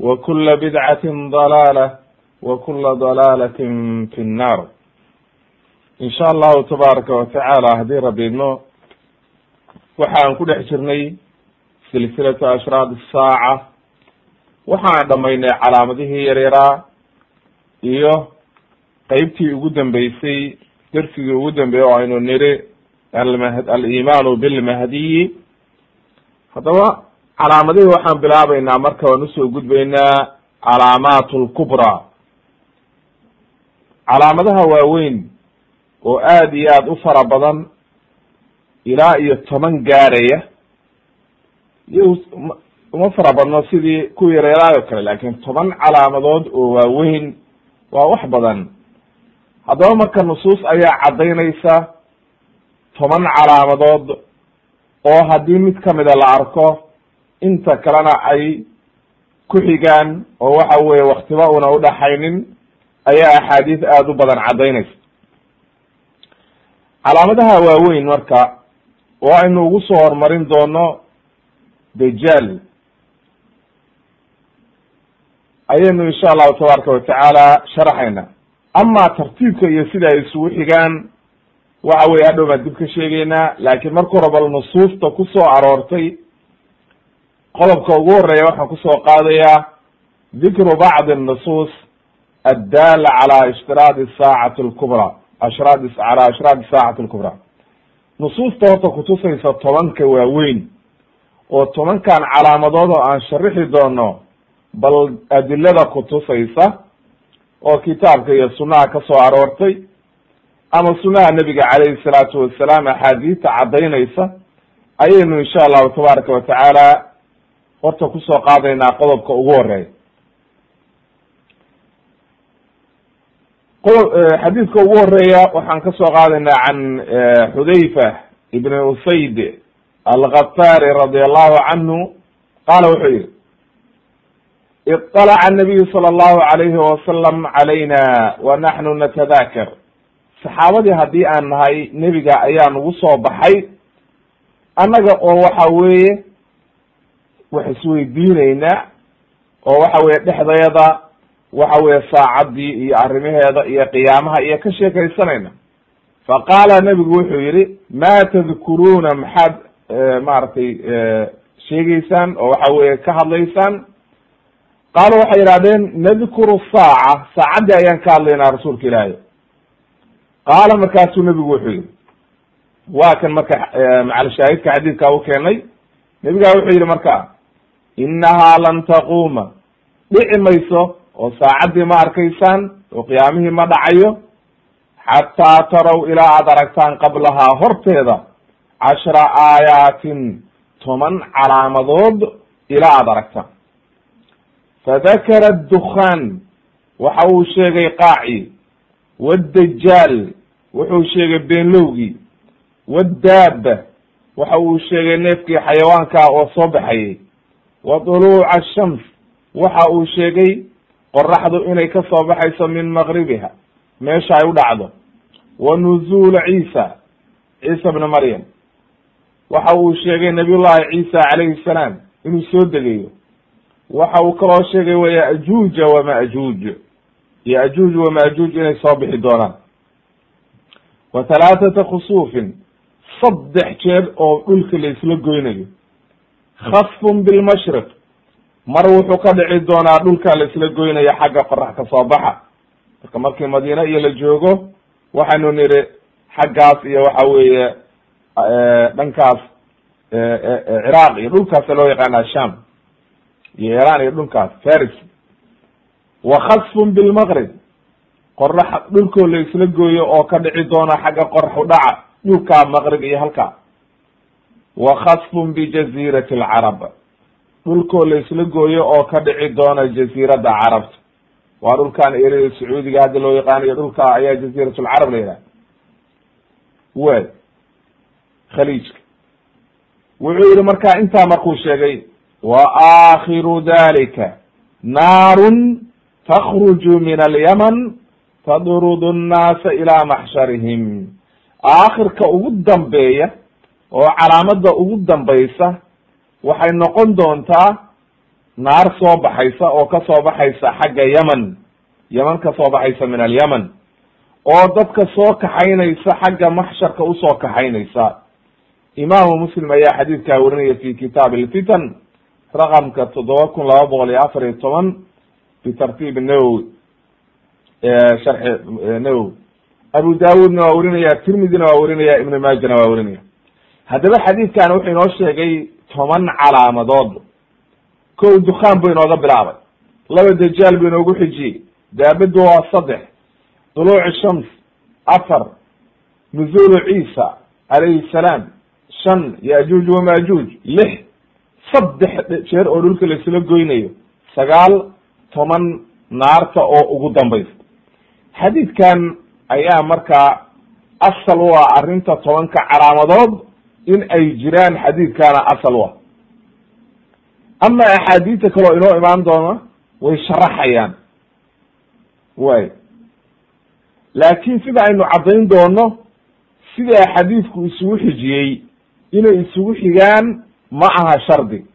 وkula bidcati ضalaalة وkula ضalaalة fi الnar in sha allahu tabaaraka watacaala haddii rabi idmo waxaan ku dhex jirnay silsilatu ashraad الsaaca waxaan dhamaynay calaamadihii yaryaraa iyo qeybtii ugu dambeysay dersigii ugu dambeeyey oo aynu niri alimaanu bilmahdiyi haddaba calaamadihii waxaan bilaabeynaa marka waan u soo gudbaynaa calaamaat lkubraa calaamadaha waaweyn oo aad iyo aad u fara badan ilaa iyo toban gaaraya iyo uma fara badno sidii ku yareeraayo kale laakin toban calaamadood oo waaweyn waa wax badan. Haddaba marka nusuus ayaa caddaynaysa toban calaamadood oo haddii mid kamida la arko inta kalena ay ku xigaan oo waxa weye waktiba una udhaxaynin ayaa axaadiis aada u badan caddaynaysa. Calaamadaha waaweyn marka oo aynu ugu soo horumarin doono dajaal ayaynu insha allahu tabaaraka watacaala sharaxayna ama tartiibka iyo sida ay isugu xigaan waxa weye hadhow baan dib ka sheegeynaa laakiin marka hore bal nusuusta ku soo aroortay qodobka ugu horreeya waxaan ku soo qaadayaa dikru bacdi anusuus addaala cala ishtiradi saacati lkubra ashraad cala ashraadi saacati lkubra nusuusta horta kutusaysa tobanka waaweyn oo tobankan calaamadood oo aan sharixi doono bal adilada kutusaysa oo kitaabka iyo sunnaha ka soo aroortay ama sunnaha nebiga calayhi salaatu wasalaam axaadiista caddaynaysa ayaynu insha allahu tabaaraka wa tacaala horta ku soo qaadaynaa qodobka ugu horreeya qodob xadiidka ugu horreeya waxaan ka soo qaadaynaa can xudayfa ibn usayd alghafaari radi allahu canhu. Qaala wuxuu yihi iطalaca nabiyu sala allahu alayhi wasalam calayna wa naxnu natadakar saxaabadii haddii aan nahay nebiga ayaa nagu soo baxay. Annaga oo waxa weeye wax isweydiinaynaa oo waxa weye dhexdeeda waxa weye saacaddii iyo arrimaheeda iyo qiyaamaha iyo ka sheekaysanayna. Faqaala nebigu wuxuu yihi ma tadkuruuna maxaad maaragtay sheegeysaan oo waxa weye ka hadlaysaan? Qaalu waxay yidhahdeen nadkuru saaca saacaddii ayaan ka hadlaynaa rasuulka ilaahi qaala markaasuu nebigu wuxuu yihi waa kan marka macalshaahidka xadiidka u keenay. Nebigaa wuxuu yihi marka inahaa lan taquuma dhici mayso oo saacaddii ma arkaysaan oo qiyaamihii ma dhacayo xataa taraw ilaa aad aragtaan qablahaa horteeda cashra aayaatin toban calaamadood ilaa aad aragtaan fadakara dukhaan waxa uu sheegay qaaci wadajaal wuxuu sheegay beenlowgii wadaaba waxa uu sheegay neefkii xayawaankaa oo soo baxayay wa duluuca ashams waxa uu sheegay qoraxdu inay ka soo baxayso min maqribiha meesha ay u dhacdo. Wa nuzuula ciisa. Ciisa bna maryam. Waxa uu sheegay nabiyullahi ciisa calayhi salaam inuu soo degayo waxa uu kaloo sheegay wa yajuuja wamajuuj yajuuj wamajuuj inay soo bixi doonaan. Wa halaathata khusuufin. Saddex jeer oo dhulka la isla goynayo khasfun bilmashriq mar wuxuu ka dhici doonaa dhulka la isla goynaya xagga qorax ka soo baxa. Marka markii madiine iyo la joogo waxaynu nidhi xaggaas iyo waxa weeye dhankaas ciraaq iyo dhulkaasa loo yaqaana sham iyo iran iyo dhulkaas faris. Wa khasfun bilmaqrib qorax dhulkoo la isla gooyo oo ka dhici doona xagga qoraxu dhaca dhulkaa maqrib iyo halkaa wa khasfun bijazirati alcarab dhulkoo la isla gooyo oo ka dhici doona jaziiradda carabta waa dhulkan erada sacuudiga hadda loo yaqaanayo dhulka ayaa jaziirat lcarab la yidhaha way khaliijka. Wuxuu yihi marka intaa markuu sheegay wa aakhiru dalika naarun takruju min alyaman tadrudu nnaasa ilaa maxsharihim aakhirka ugu dambeeya oo calaamada ugu dambaysa waxay noqon doontaa naar soo baxaysa oo ka soo baxaysa xagga yemen. Yeman ka soo baxaysa min alyemen. Oo dadka soo kaxaynaysa xagga maxsharka u soo kaxaynaysa. Imaamu muslim ayaa xadiidkaa warinaya fi kitaab alfitan raqamka toddoba kun laba boqol iyo afar iyo toban bitartiib nawowi sharxi nawowi abu daawudna waa warinaya tirmidina waa warinaya ibn maajana waa warinaya haddaba xadiidkan wuxuu inoo sheegay toban calaamadood. Kow dukaan buu inooga bilaabay. Laba dajaal buu inoogu xijiyey. Daabadu waa saddex. Duluuci shams afar. Nuzuulu ciisa calayhi salaam. Shan yajuuj wamajuuj lix saddex jeer oo dhulka laisla goynayo. Sagaal toban naarta oo ugu dambaysa. Xadiidkan ayaa markaa asal u ah arrinta tobanka calaamadood in ay jiraan xadiidkaana asal u ah. Ama axaadiista kaleo inoo imaan doona way sharaxayaan. Way laakin sida aynu caddayn doono sidaa xadiidku isugu xijiyey inay isugu xigaan ma aha shardi.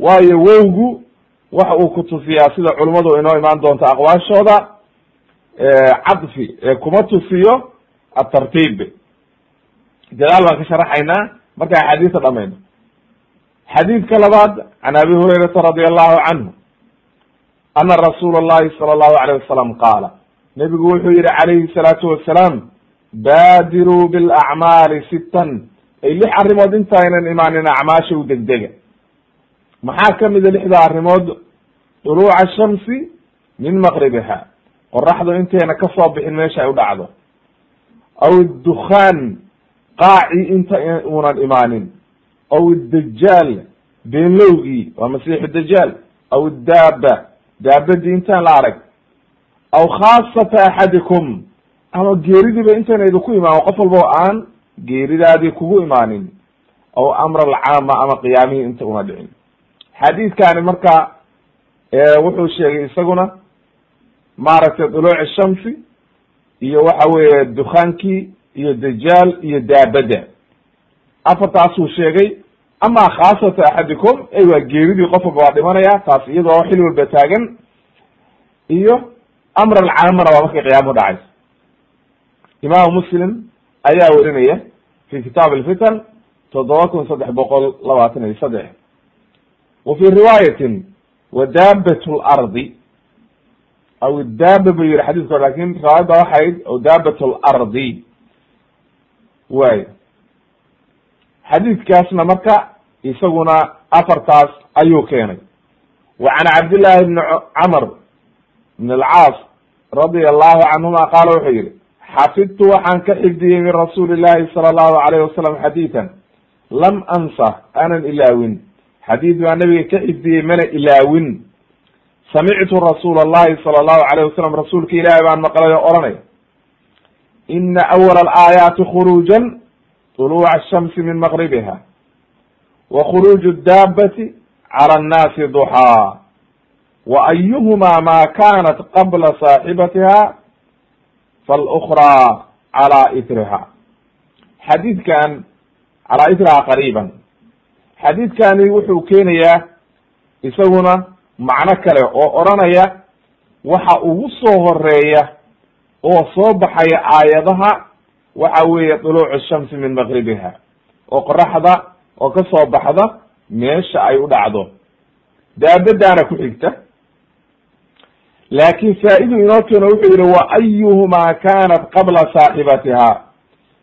Waayo wowgu waxa uu kutusiyaa sida culummadu inoo imaan doonto aqwaashooda cadfi ee kuma tusiyo atartiib gadaal baan ka sharaxaynaa marka axaadiista dhamayno xadiidka labaad can abi hurayrata radi allahu canhu ana rasuula allahi sala allahu alayh wasalam qaala nebigu wuxuu yihi calayhi salaatu wasalaam baadiruu bilacmaali sittan. Ay lix arrimood intaynan imaanin acmaasha degdega. Maxaa kamida lixda arrimood? Duluuca shamsi min maqribiha qoraxdu intayna ka soo bixin meesha ay u dhacdo. Aw dukhaan qaaci inta uunan imaanin. Aw dajaal beenlowgii waa masiixu dajaal aw daaba daabadii intaan la arag. Aw khaasata axadikum ama geeridiiba intayna idinku imaan qof walba o aan geeridaadii kugu imaanin. Aw amr alcaama ama qiyaamihii inta una dhicin. Xadiidkani marka wuxuu sheegay isaguna maaragtay duluuci shamsi iyo waxa weeye dukaankii iyo dajaal iyo daabada afartaasuu sheegay ama khaasata axadikum ey waa geeridii qof waa dhimanaya taas iyadoo xil walba taagan iyo amr alcaamana waa markay qiyaamuhu dhacayso imaamu muslim ayaa werinaya fi kitaab alfitan toddoba kun saddex boqol labaatan iyo saddex. Wa fi riwaayatin wa daabat lardi aw daaba bu yihi xadiiska laakiin riwaayadda waxayd aw daabat lardi way. Xadiidkaasna marka isaguna afartaas ayuu keenay. Wa can cabdillahi bni camr bn alcaas radia allahu canhuma qaala wuxuu yihi xafidtu waxaan ka xifdiyey min rasuuli llahi sala allahu alayh wasalam xadiidan. Lam ansa aanan ilaawin. Xadiid baa nabiga ka xifdiyey mana ilaawin. Samictu rasuula allahi sala allahu alayh wasalam rasuulka ilaahi baan maqlay oo odhanaya ina awala alaayaati khuruujan طuluuca ashamsi min maqribiha wa khuruuju daabati cala annaasi duxaa wa ayuhumaa maa kanat qabla saaxibatiha falukraa calaa itriha xadiidkan calaa itriha qariiban xadiidkani wuxuu keenayaa isaguna macno kale oo odranaya waxa ugu soo horreeya oo soo baxaya aayadaha waxa weeye duluucu shamsi min maqribiha oo qoraxda oo ka soo baxda meesha ay u dhacdo. Daabadaana ku xigta. Laakin faa-idu inoo keeno wuxuu yihi wa ayuhumaa kanat qabla saaxibatiha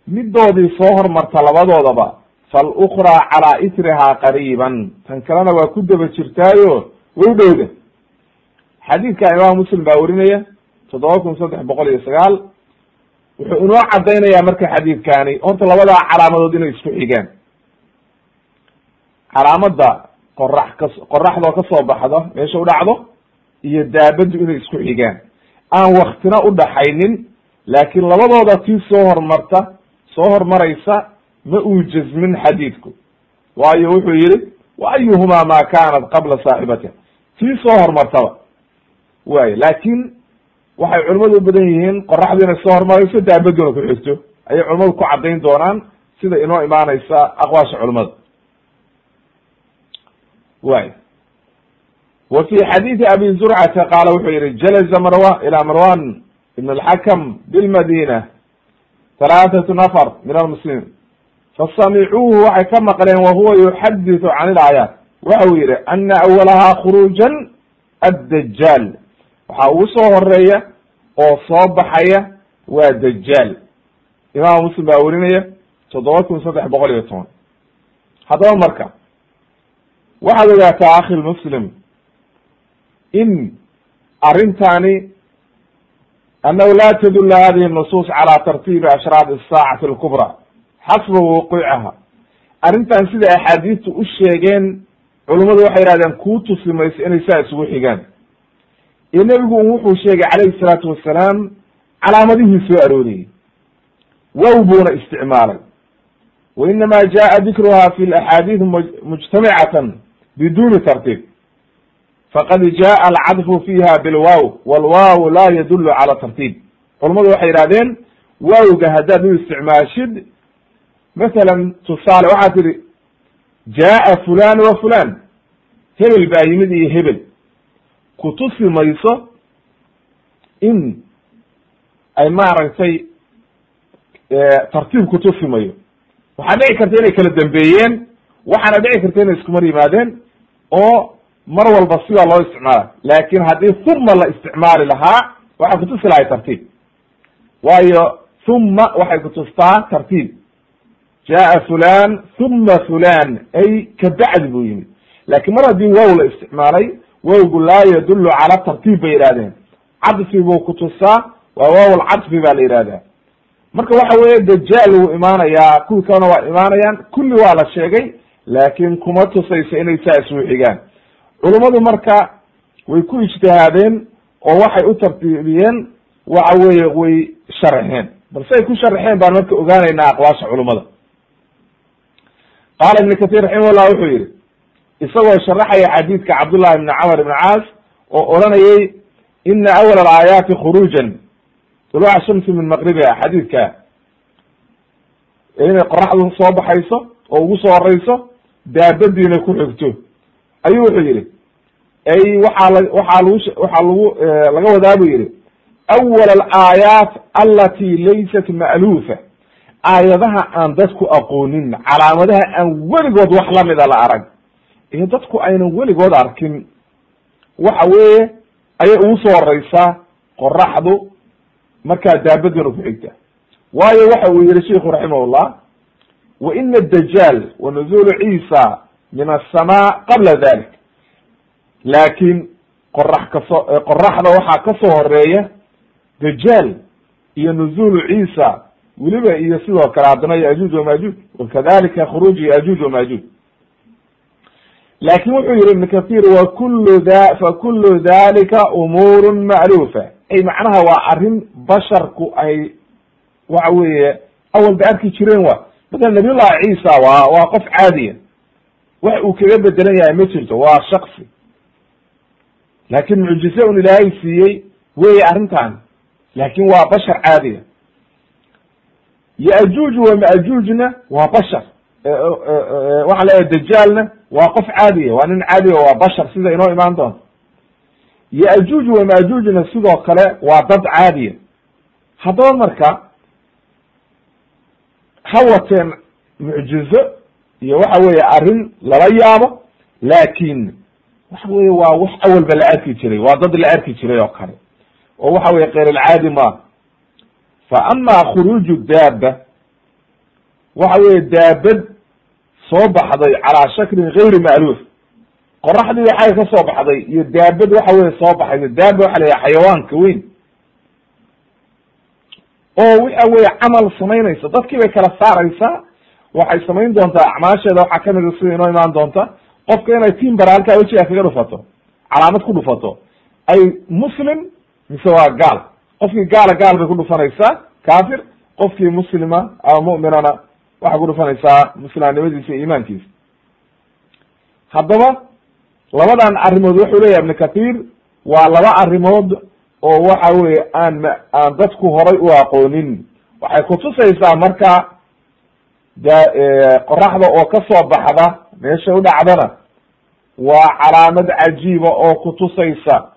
midoodii soo hormarta labadoodaba falukraa calaa itrihaa qariiban. Tan kalena waa ku daba jirtaayo. Way u dhowda xadiidka imaam muslim baa werinaya toddoba kun saddex boqol iyo sagaal wuxuu inoo cadaynayaa marka xadiidkani horta labadaa calaamadood inay isku xigaan. Calaamada qorax ka qoraxdoo ka soo baxdo meesha u dhacdo iyo daabaddu inay isku xigaan. Aan waktina udhaxaynin laakiin labadooda tii soo hormarta soo hormaraysa ma uu jasmin xadiidku. Waayo wuxuu yihi wa ayuhumaa ma kanat qabla saaxibatiha tii soo hormartaba. Waayo laakin waxay culimadu u badan yihiin qoraxdu inay soo hormarayso daabaduna ku xigto ayay culimadu ku caddayn doonaan sida inoo imaanaysa aqwaasha culimada. Way wa fi abi zurcata qaala wuxuu yihi jalaza marwa ila marwan ibn alxakam bilmadina halaathatu nafar min almuslimiin fasamicuuhu waxay ka maqleen wahuwa yuxaditu can ilaayaat waxa uu yihi ana awalahaa khuruujan addajaal waxaa ugu soo horreeya oo soo baxaya waa dajaal imaam muslim baa werinaya toddoba kun saddex boqol iyo toban. Haddaba marka waxaad ogaataa akhi lmuslim in arrintani annahu la tadula hadihi nusuus cala tartiibi ashraad asaacati alkubra xasba wuquucaha. Arrintan sida axaadiistu u sheegeen culummadu waxay yihahdeen kuu tusi mayso inay saa isugu xigaan iyo nebigu wuxuu sheegay calayhi salaatu wasalaam calaamadihii soo arooriyey wow buuna isticmaalay. Wa inama jaa dikruha fi laxaadiid mujtamicatan biduni tartiib. Faqad jaa alcadfu fiha bilwaw walwaw la yadulu cala tartiib. Culamadu waxay yihahdeen waawga haddaad u isticmaashid masalan tusaale waxaa tihi jaa fulan wa fulan hebel baa yimid iyo hebel kutusi mayso in ay maaragtay tartiib kutusi mayo waxaa dhici karta inay kala dambeeyeen waxaana dhici karta inay iskumar yimaadeen oo mar walba sidaa loo isticmaala. Laakin haddii huma la isticmaali lahaa waxay kutusi lahay tartiib. Waayo huma waxay kutustaa tartiib. Jaa fulan huma fulan ay kabacdi buu yimid. Lakin mar haddii wow la isticmaalay wowgu laa yadulu cala tartiib bay yihahdeen cadfi buu kutusaa waa waaw lcadfi ba la yihahdaa marka waxa weye dajaal wuu imaanayaa kuwii kalena waa imaanayaan kulli waa la sheegay laakin kuma tusayso inay saa xigaan. Culummadu marka way ku ijtihaadeen oo waxay u tartiibiyeen waxa weye way sharxeen. Balse ay ku sharxeen baan marka ogaanaynaa aqwaasha culummada qaala ibn katir raximahullah wuxuu yihi isagoo sharaxaya xadiidka cabdullahi ibn camr ibn caas oo odhanayay ina awal alaayaati khuruujan duluuca shamsi min maqribiha xadiidka. Inay qoraxdu soo baxayso oo ugu soo horeyso daabadiina ku xigto. Ayuu wuxuu yihi ay waxaa la waxaa lagu waxaa lagu laga wadaa buu yihi awal alaayaat alati laysat ma'luufa. Aayadaha aan dadku aqoonin calaamadaha aan weligood wax lamida la arag iyo dadku aynan weligood arkin. Waxa weeye ayay ugu soo horeysaa qoraxdu markaa daabaduna ku xigta. Waayo waxa uu yihi sheiku raximahullah wa ina adajaal wa nuzulu ciisa min asamaa qabla dalik laakin qorax kaso qoraxda waxaa ka soo horreeya dajaal iyo nuzulu ciisa weliba iyo sidoo kale haddana yajuuj wamajuuj wakadalika khuruuj yajuuj wamajuuj laakiin wuxuu yihi ibn kathir wa kulu da fa kulu dalika umuur ma'lufa ay macnaha waa arrin basharku ay waxa weeye awal ba arki jireen wa masalan nabiy ciisa waa waa qof caadiya. Wax uu kaga bedelan yahay ma jirto waa shaksi laakin mucjize un ilaahay siiyey weye arrintan laakin waa bashar caadiya. Yajuuj wa majuujna waa bashar. Waxaan leeyahay dajaalna waa qof caadiya waa nin caadiya waa bashar sida inoo imaan doonto. Yajuuj wa majuujna sidoo kale waa dad caadiya haddaba marka ha wateen mucjizo iyo waxa weeye arrin lala yaabo laakin waxa weye waa wax awalba la arki jiray waa dad la arki jiray oo kale. Oo waxa weye keyr alcaadi ma. Fa ama khuruuju daaba waxa weye daabad soo baxday calaa shaklin gayri ma'luuf qoraxdii waxay ka soo baxday iyo daabad waxa weye soo baxay daaba waxa la yahay xayawaanka weyn. Oo waxa weye camal samaynaysa dadkii bay kala saaraysaa waxay samayn doontaa acmaasheeda waxaa kamida sida inoo imaan doonta qofka inay timbara halkaa wejiga kaga dhufato calaamad ku dhufato ay muslim mise waa gaal. Qofkii gaala gaal bay ku dhufanaysaa kafir qofkii muslima ama mu'minana waxay ku dhufanaysaa muslimnimadiisa iyo iimaankiisa. Haddaba labadan arrimood wuxuu leeyahay ibnu kathir waa laba arrimood oo waxa weye aan m aan dadku horay u aqoonin. Waxay kutusaysaa marka da qoraxda oo ka soo baxda meesha u dhacdana waa calaamad cajiiba oo kutusaysa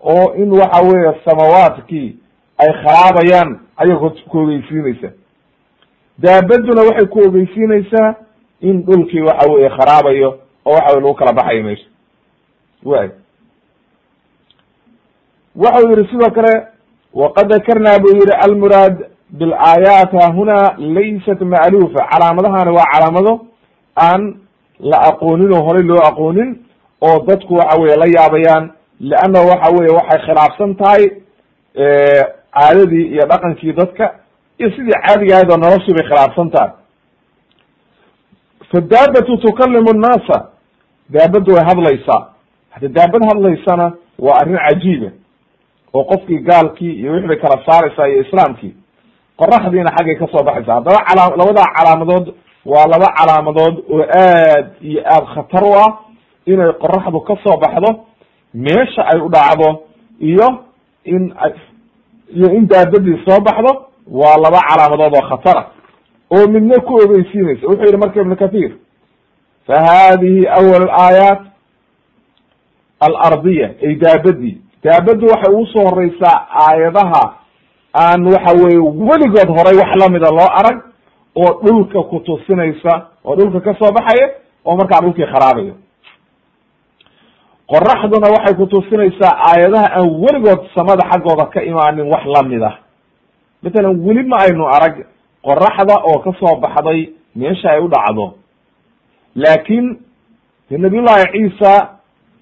oo in waxa weeye samawaadkii ay kharabayaan ayay ogeysiinaysa daabaduna waxay ku ogeysiinaysaa in dhulkii waxa weye kharaabayo oo waxa weye lagu kala baxayo meesha way waxau yihi sidoo kale waqad dakarnaa buu yihi almuraad bilaayaat hahuna laysat ma'lufa calaamadahani waa calaamado aan la aqoonin oo horay loo aqoonin oo dadku waxa weye la yaabayaan leanna waxa weye waxay khilaafsan tahay caadadii iyo dhaqankii dadka iyo sidii caadiga ahayd oo noloshii bay khilaafsan tahay. Fadaabatu tukalimu nnaasa daabaddu way hadlaysaa hada daabad hadlaysana waa arrin cajiiba oo qofkii gaalkii iyo wixi bay kala saaraysaa iyo islaamkii. Qoraxdiina xaggay ka soo baxaysa haddaba cala labadaa calaamadood waa laba calaamadood oo aad iyo aad khatar u ah inay qoraxdu ka soo baxdo meesha ay u dhacdo iyo in iyo in daabadii soo baxdo waa laba calaamadood oo khatara oo midna ku ogeysiinaysa. Wuxuu yihi marka ibnu kathir fa hadihi awal aayaat alardiya ay daabadii. Daabaddu waxay ugu soo horeysaa aayadaha aan waxa weye weligood horay wax lamida loo arag oo dhulka kutusinaysa oo dhulka ka soo baxaya oo markaa dhulkii kharaabayo qoraxduna waxay kutusinaysaa aayadaha aan weligood samada xaggooda ka imaanin wax la mid ah matalan weli ma aynu arag qoraxda oo ka soo baxday meesha ay u dhacdo. Laakin de nabiyullahi ciisa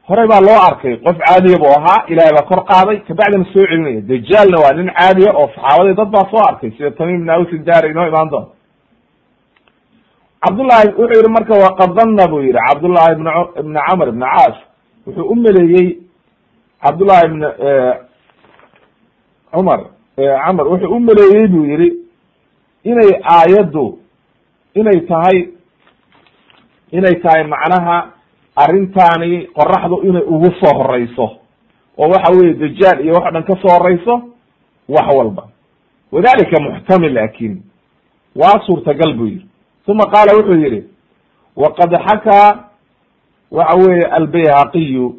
horey baa loo arkay. Qof caadiya bu ahaa ilahay baa kor qaaday. Kabacdina soo celinaya. Dajaalna waa nin caadiya oo saxaabadii dad baa soo arkay. Sida tamim ibn awsi daari inoo imaan doon. Cabdullahi wuxuu yihi marka waqad danna buu yihi cabdullahi ibn ibn camr ibn caas wuxuu u meleeyey cabdullahi ibn cumar camr wuxuu u meleeyey buu yihi inay aayaddu inay tahay inay tahay macnaha arrintaani qoraxdu inay ugu soo horeyso oo waxa weye dajaal iyo wax dhan ka soo horeyso wax walba. Wadalika muxtamil laakiin waa suurtagal buu yihi uma qaala wuxuu yihi waqad xakaa waxa weye albayhaqiyu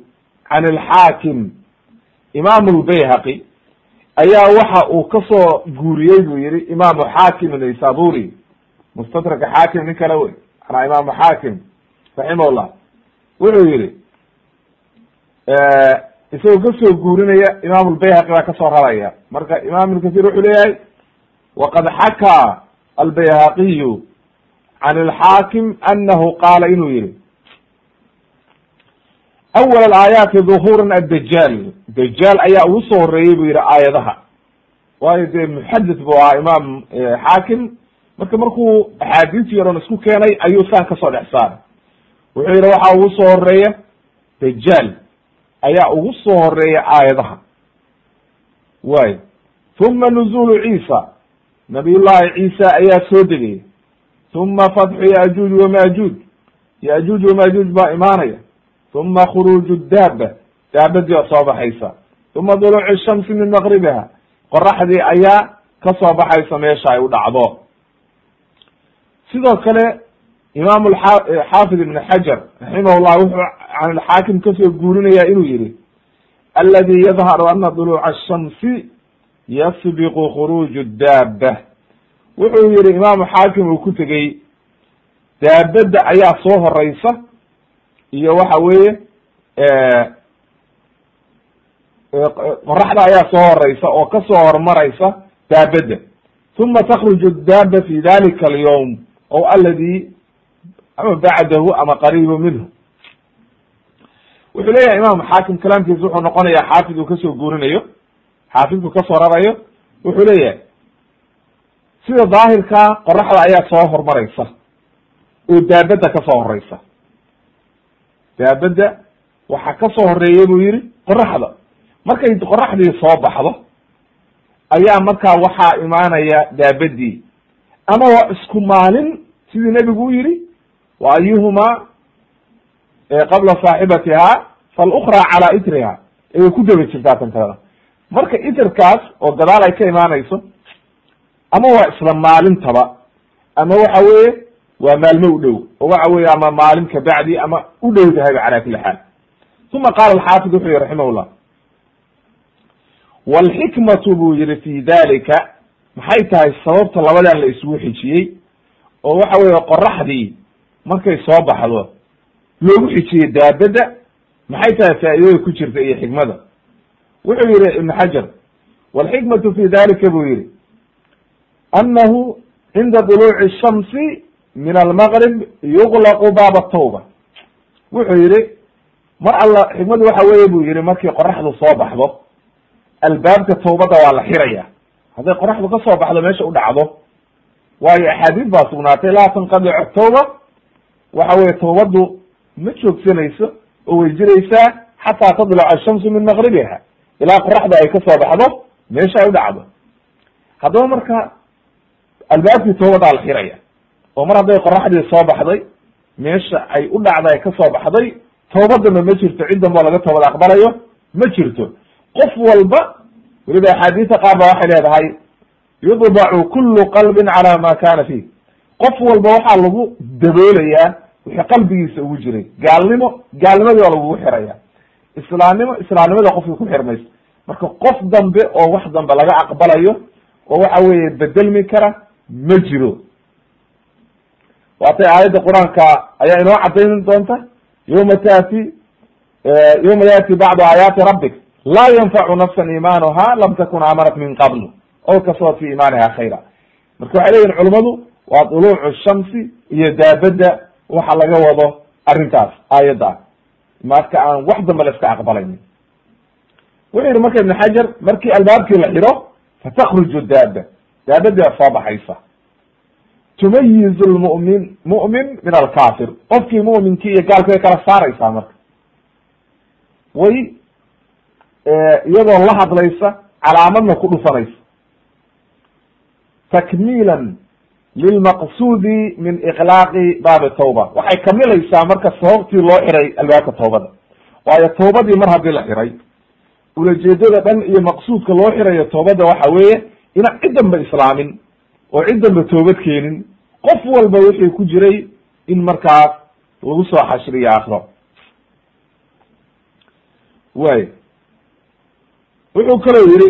can alxaakim imaamu lbayhaqi ayaa waxa uu ka soo guuriyey buu yihi imaamu xaakim naysaburi mustadraka xaakim nin kale wey manaa imaamu xaakim raximahullah. Wuxuu yihi isagoo ka soo guurinaya imaam lbayhaqi baa ka soo raraya. Marka imam ibn kathir wuxuu leeyahay waqad xakaa albayhaqiyu can alxaakim anahu qaala inuu yihi awal aayaati duhuuran addajaal dajaal ayaa ugu soo horeeyey buu yihi aayadaha waayo dee muxadith buu ahaa imaam xaakim marka markuu axaadiisi yaron isku keenay ayuu saa ka soo dhex saaray wuxuu yihi waxaa ugu soo horreeya dajaal ayaa ugu soo horreeya aayadaha way uma nuzulu ciisa nabiyullahi ciisa ayaa soo degaya uma fatxu yajuuj wamajuuj yajuuj wamajuuj baa imaanaya uma khuruuju daaba daabadii oo soo baxaysa uma duluuci shamsi min maqribiha qoraxdii ayaa ka soo baxaysa meesha ay u dhacdo sidoo kale imaam xaafid ibn xajar raximahullah wuxuu can alxaakim ka soo guurinaya inuu yihi aladi yadharu ana duluuca ashamsi yasbiqu khuruuju daaba wuxuu yihi imaamu xaakim uu ku tegey daabadda ayaa soo horeysa iyo waxa weeye qoraxda ayaa soo horeysa oo ka soo hormaraysa daabadda. Uma takruju daaba fi dalika alyawm o aladi ama bacdahu ama qariibu minhu. Wuxuu leeyahay imam xaakim kalaamkiisa wuxuu noqonaya xaafid uu ka soo guurinayo xaafidku ka soo rarayo wuxuu leeyahay sida daahirka qoraxda ayaa soo hormaraysa oo daabadda ka soo horeysa daabadda waxaa ka soo horreeya buu yihi qoraxda markay qoraxdii soo baxdo ayaa markaa waxaa imaanaya daabadii ama waa isku maalin sidii nebigu u yihi wa ayuhumaa qabla saaxibatiha falukra calaa itriha ayay ku daba jirtaa tan kalena marka itrkaas oo gadaal ay ka imaanayso ama waa isla maalintaba ama waxa weeye waa maalmo u dhow. Oo waxa weye ama maalin kabacdi ama u dhow tahayba cala kuli xaal. Uma qaala alxaafid wuxuu yihi raximahullah walxikmatu buu yihi fi dalika maxay tahay sababta labadan la isugu xijiyey oo waxa weeye qoraxdii markay soo baxdo loogu xijiyey daabadda maxay tahay faa'iidada ku jirta iyo xikmada. Wuxuu yihi ibn xajar walxikmatu fi dalika buu yihi anahu cinda duluuci shamsi min almaqrib yuqlaqu baaba tawba wuxuu yihi mar alla xikmadu waxa weeye buu yihi markii qoraxdu soo baxdo albaabka tawbadda waa la xiraya. Hadday qoraxdu ka soo baxdo meesha u dhacdo. Waayo axaadiis baa sugnaatay laa tanqadicu tawba waxa weye tawbaddu ma joogsanayso oo way jiraysaa xataa tadlac ashamsu min maqribiha ilaa qoraxda ay ka soo baxdo meesha ay u dhacdo. Haddaba marka albaabkii tawbadaa la xiraya oo mar hadday qoraxdii soo baxday meesha ay u dhacda ay ka soo baxday tawbadana ma jirto ciddanboo laga toobad aqbalayo ma jirto. Qof walba weliba axaadiista qaar ba waxay leedahay yudbacu kulu qalbin cala ma kana fiih. Qof walba waxaa lagu daboolayaa wixii qalbigiisa ugu jiray. Gaalnimo gaalnimadii waa lagugu xiraya. Islaamnimo islaamnimada qofkii ku xirmayso marka qof dambe oo wax dambe laga aqbalayo oo waxa weeye bedelmi kara ma jiro waatay aayadda qur'aanka ayaa inoo cadayni doonta yawma taati yawma yaati bacdu aayaati rabbik laa yanfacu nafsan iimaanuha lam takun aamanat min qabl o kasabat fi iimaaniha khayra. Marka waxay leyihin culimadu waa duluucu shamsi iyo daabadda waxa laga wado arrintaas aayadda. Marka aan wax dambe la iska aqbalaynin. Wuxuu yihi marka ibn xajar markii albaabkii la xiro fatakruju daaba daabadii baa soo baxaysa tumayiz lmu'min mu'min? Min alkafir qofkii mu'minkii iyo gaalki way kala saaraysaa marka. Way iyadoo la hadlaysa calaamadna ku dhufanaysa. Takmiilan lilmaqsuudi min iqlaaqi baabi tawba. Waxay kamilaysaa marka sababtii loo xiray albaabka tawbada. Waayo tawbadii mar haddii la xiray ulajeedada dhan iyo maqsuudka loo xirayo tawbadda waxa weeye inaan ciddanba islaamin oo cid danba toobad keenin qof walba wixii ku jiray in markaas lagu soo xashriyo akro way. Wuxuu kaloo yihi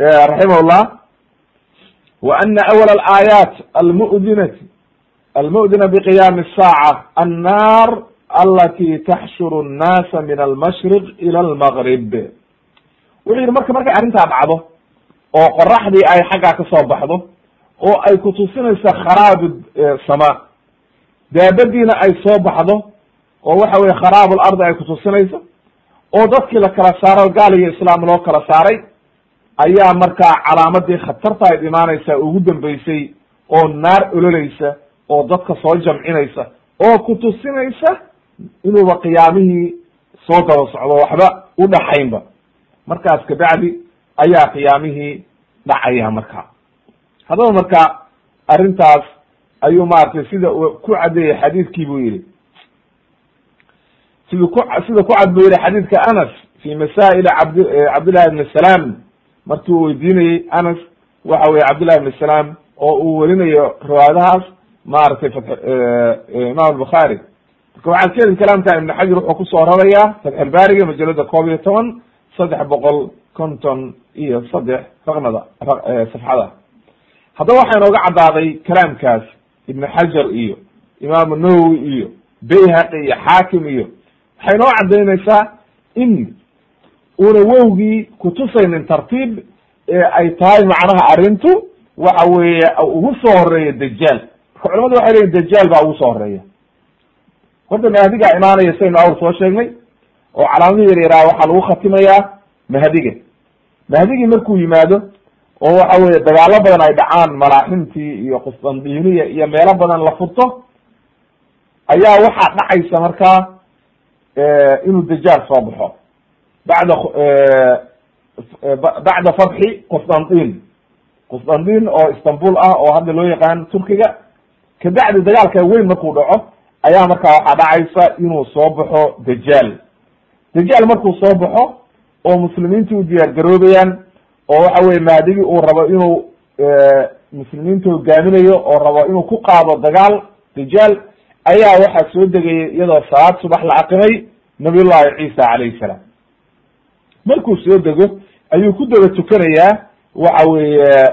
raximah llah wa ana awal alaayaat almudinati almudina biqiyaami asaaca annar alati taxshuru nnaasa min almashriq ila almaqrib wuxuu yihi marka markay arrintaa dhacdo oo qoraxdii ay xaggaa ka baxdo oo ay kutusinayso kharaabu sama. Daabadiina ay soo baxdo oo waxa weye kharaab lardi ay kutusinayso oo dadkii la kala saaro gaal iyo islaam loo kala saaray ayaa markaa calaamadii khatarta ay imaanaysaa ugu dambeysay oo naar ololeysa oo dadka soo jamcinaysa oo kutusinaysa inuuba qiyaamihii soo daba socdo waxba u dhaxaynba. Markaas kabacdi ayaa qiyaamihii dhacaya marka haddaba marka arrintaas ayuu maaragtay sida ku cadeeyey xadiidkii buu yihi siduu ku sida ku cad buu yihi xadiidka anas fi masaa'ili cabd cabdillahi ibn salaam. Markii uu weydiinayey anas waxa weye cabdillahi ibn salaam oo uu werinayo riwaayadahaas maaragtay imam albukhaari marka waxaad ka heli kalaamka ibn xajar wuxuu ku soo rarayaa fatxulbaariga majalada koob iyo toban saddex boqol konton iyo saddex raqnada safxada haddaba waxaa inooga caddaaday kalaamkaas ibn xajar iyo imaamu nawowi iyo bayhaqi iyo xaakim iyo waxay inoo caddaynaysaa in una wowgii kutusaynin tartiib ee ay tahay macnaha arrintu waxa weeye ugu soo horreeya dajaal marka culamadu waxay leyihin dajaal baa ugu soo horreeya horta mahdigaa imaanaya saynu awr soo sheegnay oo calaamadihi yar yaraa waxaa lagu khatimayaa mahdiga. Mahdigii markuu yimaado oo waxa weye dagaalo badan ay dhacaan malaaximtii iyo qustandiniya iyo meelo badan la furto ayaa waxaa dhacaysa markaa inuu dajaal soo baxo. Bacda bacda fatxi qustandin qustandin oo istanbul ah oo hadda loo yaqaan turkiga. Kabacdi dagaalka weyn markuu dhaco ayaa markaa waxaa dhacaysa inuu soo baxo dajaal. Dajaal markuu soo baxo oo muslimiinta u diyaar garoobayaan oo waxa weye mahdigii uu rabo inuu muslimiinta hogaaminayo oo rabo inuu ku qaado dagaal dajaal ayaa waxaa soo degayay iyadoo salaad subax la aqimay nabiyullahi ciisa calayhi salaam. Markuu soo dego ayuu ku daba tukanayaa waxa weeye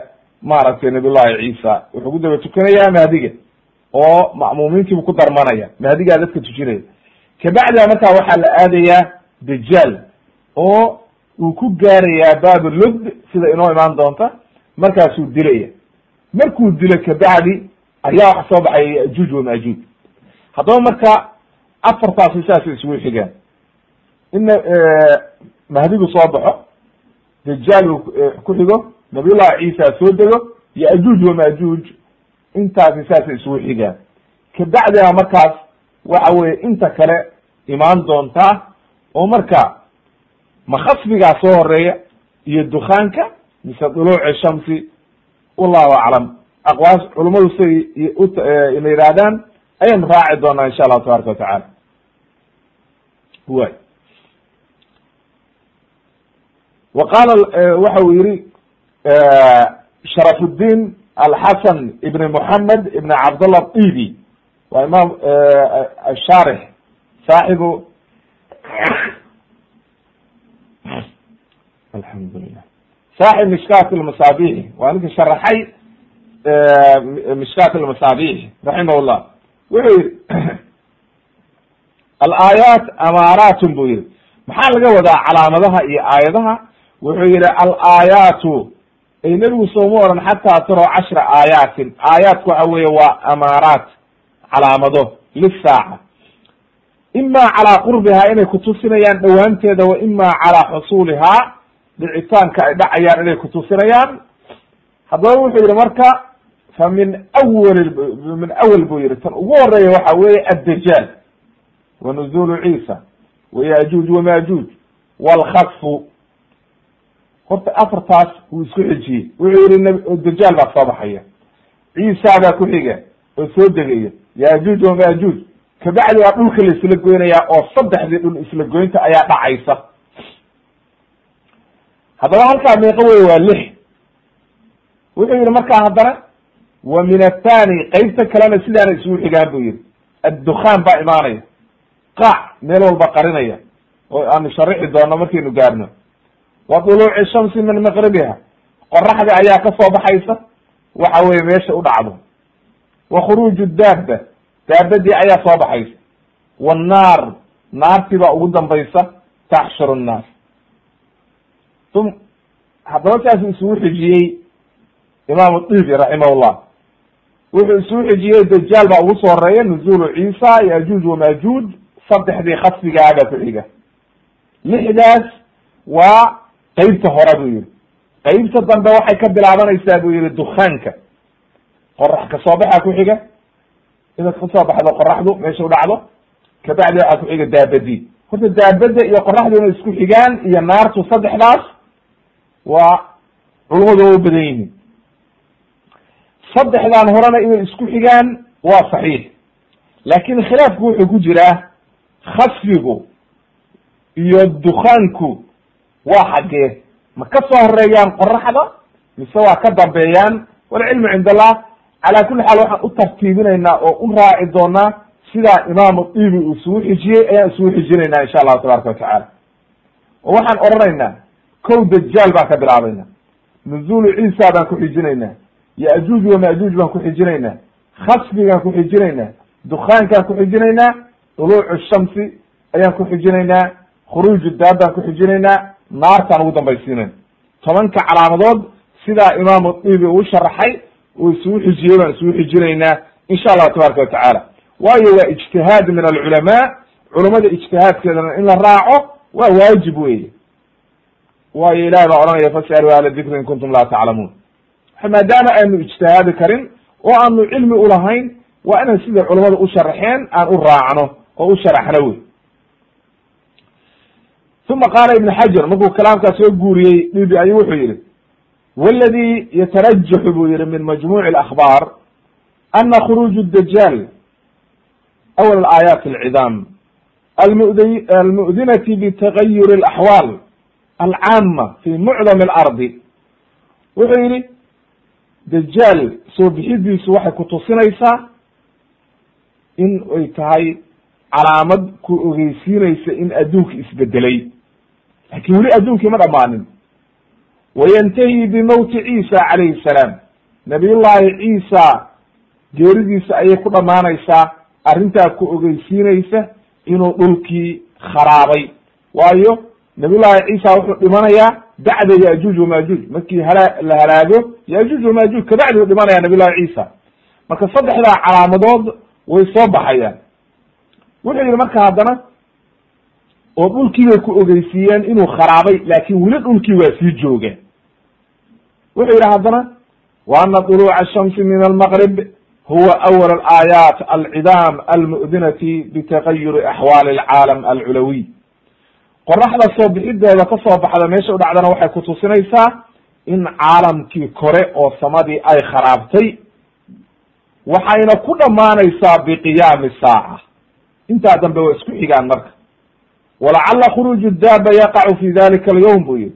maaragtay nabiyullahi ciisa. Wuxuu ku daba tukanayaa mahdiga oo ma'muumiintiibu ku darmanaya. Mahdigaa dadka tujinaya. Kabacdina markaa waxaa la aadayaa dajaal oo uu ku gaarayaa baabu lud sida inoo imaan doonta markaasuu dilaya markuu dilo kabacdi ayaa waxa soo baxaya yajuuj wamajuuj haddaba marka afartaasi saasay isugu xigaan. Ina mahdigu soo baxo dajaal uu ku xigo nabiyullahi ciisa soo dego yajuuj wamajuuj intaasi saasay isugu xigaan. Kabacdina markaas waxa weye inta kale imaan doontaa oo marka ma khasbigaa soo horreeya iyo dukaanka mise duluuci shamsi wallahu aclam. Aqwaas culummadu siday ina yidhahdaan ayaynu raaci doonaa insha allahu tabaraka watacala way. Wa qaala waxa uu yihi sharafuddiin alxasan ibn moxamed ibn cabdallah ibi waa imaam ashaarix saaxibu alxamdulilah saaxib mishkat lmasaabix waa ninka sharaxay mishkat lmasaabix raximah llah wuxuu yihi alaayaat amaaraatun buu yihi maxaa laga wadaa calaamadaha iyo aayadaha? Wuxuu yihi alaayaatu ay nebigu sooma oran xataa taro cashra aayaatin. Aayaatku waxa weeye waa amaaraat calaamado lisaaca ima calaa qurbihaa inay kutusinayaan dhowaanteeda wa ima calaa xusuulihaa dhicitaanka ay dhacayaan inay kutusinayaan haddaba wuxuu yihi marka fa min awali min awal buu yihi tan ugu horreeya waxa weeye addajaal wa nuzulu ciisa wa yajuuj wamajuuj walkhasfu horta afartaas wuu isku xijiyey. Wuxuu yihi dajaal baa soo baxaya. Ciisa baa ku xiga oo soo degaya. Yajuuj wamajuuj kabacdi waa dhulka la isla goynayaa oo saddexdii dhul isla goynta ayaa dhacaysa haddaba halkaa meeqo wey waa lix. Wuxuu yihi markaa haddana wa min athani qeybta kalena sidaana isugu xigaan buu yihi addukhaan baa imaanaya. Qaac meel walba qarinaya oo aanu sharixi doono markaynu gaarno. Wa duluuci shamsi min maqribiha. Qoraxda ayaa ka soo baxaysa waxa weye meesha u dhacdo. Wa khuruuju daaba daabadii ayaa soo baxaysa. Wannaar naartii baa ugu dambaysa taxshuru nnaas haddaba saasu isugu xijiyey imaamu dibi raximahullah wuxuu isugu xijiyey dajaal baa ugu soo horreeya nuzulu ciisa yajuuj wamajuuj saddexdii khasfigaaga ku xiga. Lixdaas waa qeybta hore buu yihi qeybta dambe waxay ka bilaabanaysaa buu yihi dukaanka qorax ka soo baxa ku xiga. Inaad ka soo baxdo qoraxdu meesha u dhacdo kabacdi waxaa ku xiga daabadii. Horta daabada iyo qoraxdu inay isku xigaan iyo naartu saddexdaas waa culummadu waa u badan yihiin. Saddexdan horena inay isku xigaan waa saxiix. Laakin khilaafku wuxuu ku jiraa khasfigu iyo dukaanku waa xaggee. Ma ka soo horeeyaan qoraxda mise waa ka dambeeyaan? Walcilmu cind allah calaa kulli xaal waxaan u tartiibinaynaa oo u raaci doonaa sidaa imaamu dibi uu isugu xijiyey ayaan isugu xijinaynaa insha allahu tabaraka watacaala oo waxaan odhanaynaa kow dajaal baan ka bilaabayna nuzuulu ciisa baan ku xijinaynaa yajuuj wamajuuj baan ku xijinaynaa khasbigaan ku xijinaynaa dukaankaan ku xijinaynaa duluucu shamsi ayaan ku xijinaynaa khuruuju daabaan ku xijinaynaa naartaan ugu dambaysiinayna tobanka calaamadood sidaa imaamu dibi uu sharaxay uu isugu xijiyey baan isugu xijinaynaa insha allahu tabaraka watacaala waayo waa ijtihaad min alculamaa. Culamada ijtihaadkeedana in la raaco waa waajib weye waayo ilahi baa odhanaya fasaluu ahla dikri in kuntum laa taclamuun maadaama aanu ijtihaadi karin oo aanu cilmi ulahayn waa inaan sida culamada u sharaxeen aan u raacno oo u wey. Uma qaala ibn xajar markuu kalaamkaa soo guuriyey dhibi ayuu wuxuu yihi wladi yatarajaxu buu yihi min majmuci اlakhbaar ana khuruuj dajaal awal aayaat alcidaam almud almu'dinati bitagayur اlaxwaal alcaama fi mucdam alardi. Wuxuu yihi dajaal soo bixidiisu waxay kutusinaysaa in ay tahay calaamad ku ogeysiinaysa in adduunka isbedelay. Laakin weli adduunkii ma dhamaanin wayantahi bimowti ciisa calayhi salaam. Nabiyullahi ciisa geeridiisa ayay ku dhammaanaysaa arrintaa ku ogeysiinaysa inuu dhulkii kharaabay waayo nabiyullahi ciisa wuxuu dhimanayaa bacda yajuuj wamajuuj markii hala la halaago yajuuj wamajuuj kabacdi u dhimanaya nabiyullahi ciisa marka saddexdaa calaamadood way soo baxayaan. Wuxuu yihi marka haddana oo dhulkii bay ku ogeysiiyeen inuu kharaabay laakin weli dhulkii waa sii jooga wuxuu yidhi haddana wa ana duluuca ashamsi min almaqrib huwa awal alaayaat alcidaam almu'dinati bitagayuri axwaali alcaalam alculawiy qoraxda soo bixideeda ka soo baxda meesha u dhacdana waxay kutusinaysaa in caalamkii kore oo samadii ay kharaabtay waxayna ku dhammaanaysaa biqiyaami saaca. Intaa dambe waa isku xigaan marka. Walacala khuruuju daaba yaqacu fi dalika alyawm buu yihi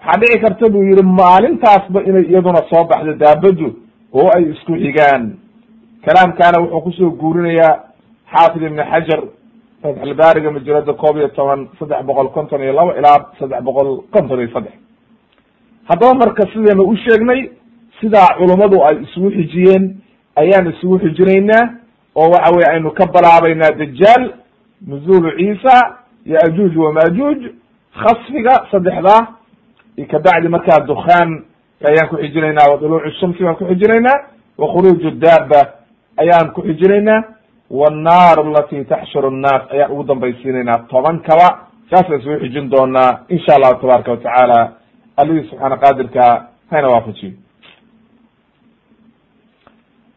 waxaa dhici karta buu yihi maalintaasba inay iyaduna soo baxdo daabadu oo ay isku xigaan. Kalaamkaana wuxuu ku soo guurinayaa xaafid ibn xajar fatxulbaariga majalada koob iyo toban saddex boqol konton iyo labo ilaa saddex boqol konton iyo saddex. Haddaba marka sidaynu u sheegnay sidaa culummadu ay isugu xijiyeen ayaan isugu xijinaynaa oo waxa weye aynu ka balaabaynaa dajaal nuzuulu ciisa yajuuj wamajuuj khasfiga saddexdaa kabacdi markaa dukaan ayaan ku xijinaynaa waduluucu shamsi baan ku xijinaynaa wa khuruuju daaba ayaan ku xijinaynaa wannaar alati taxshuru nnaas ayaan ugu dambaysiinaynaa tobankaba saasaan isugu xijin doonaa insha allahu tabaaraka watacaala allihii subxaana qaadirka hayna waafajiyo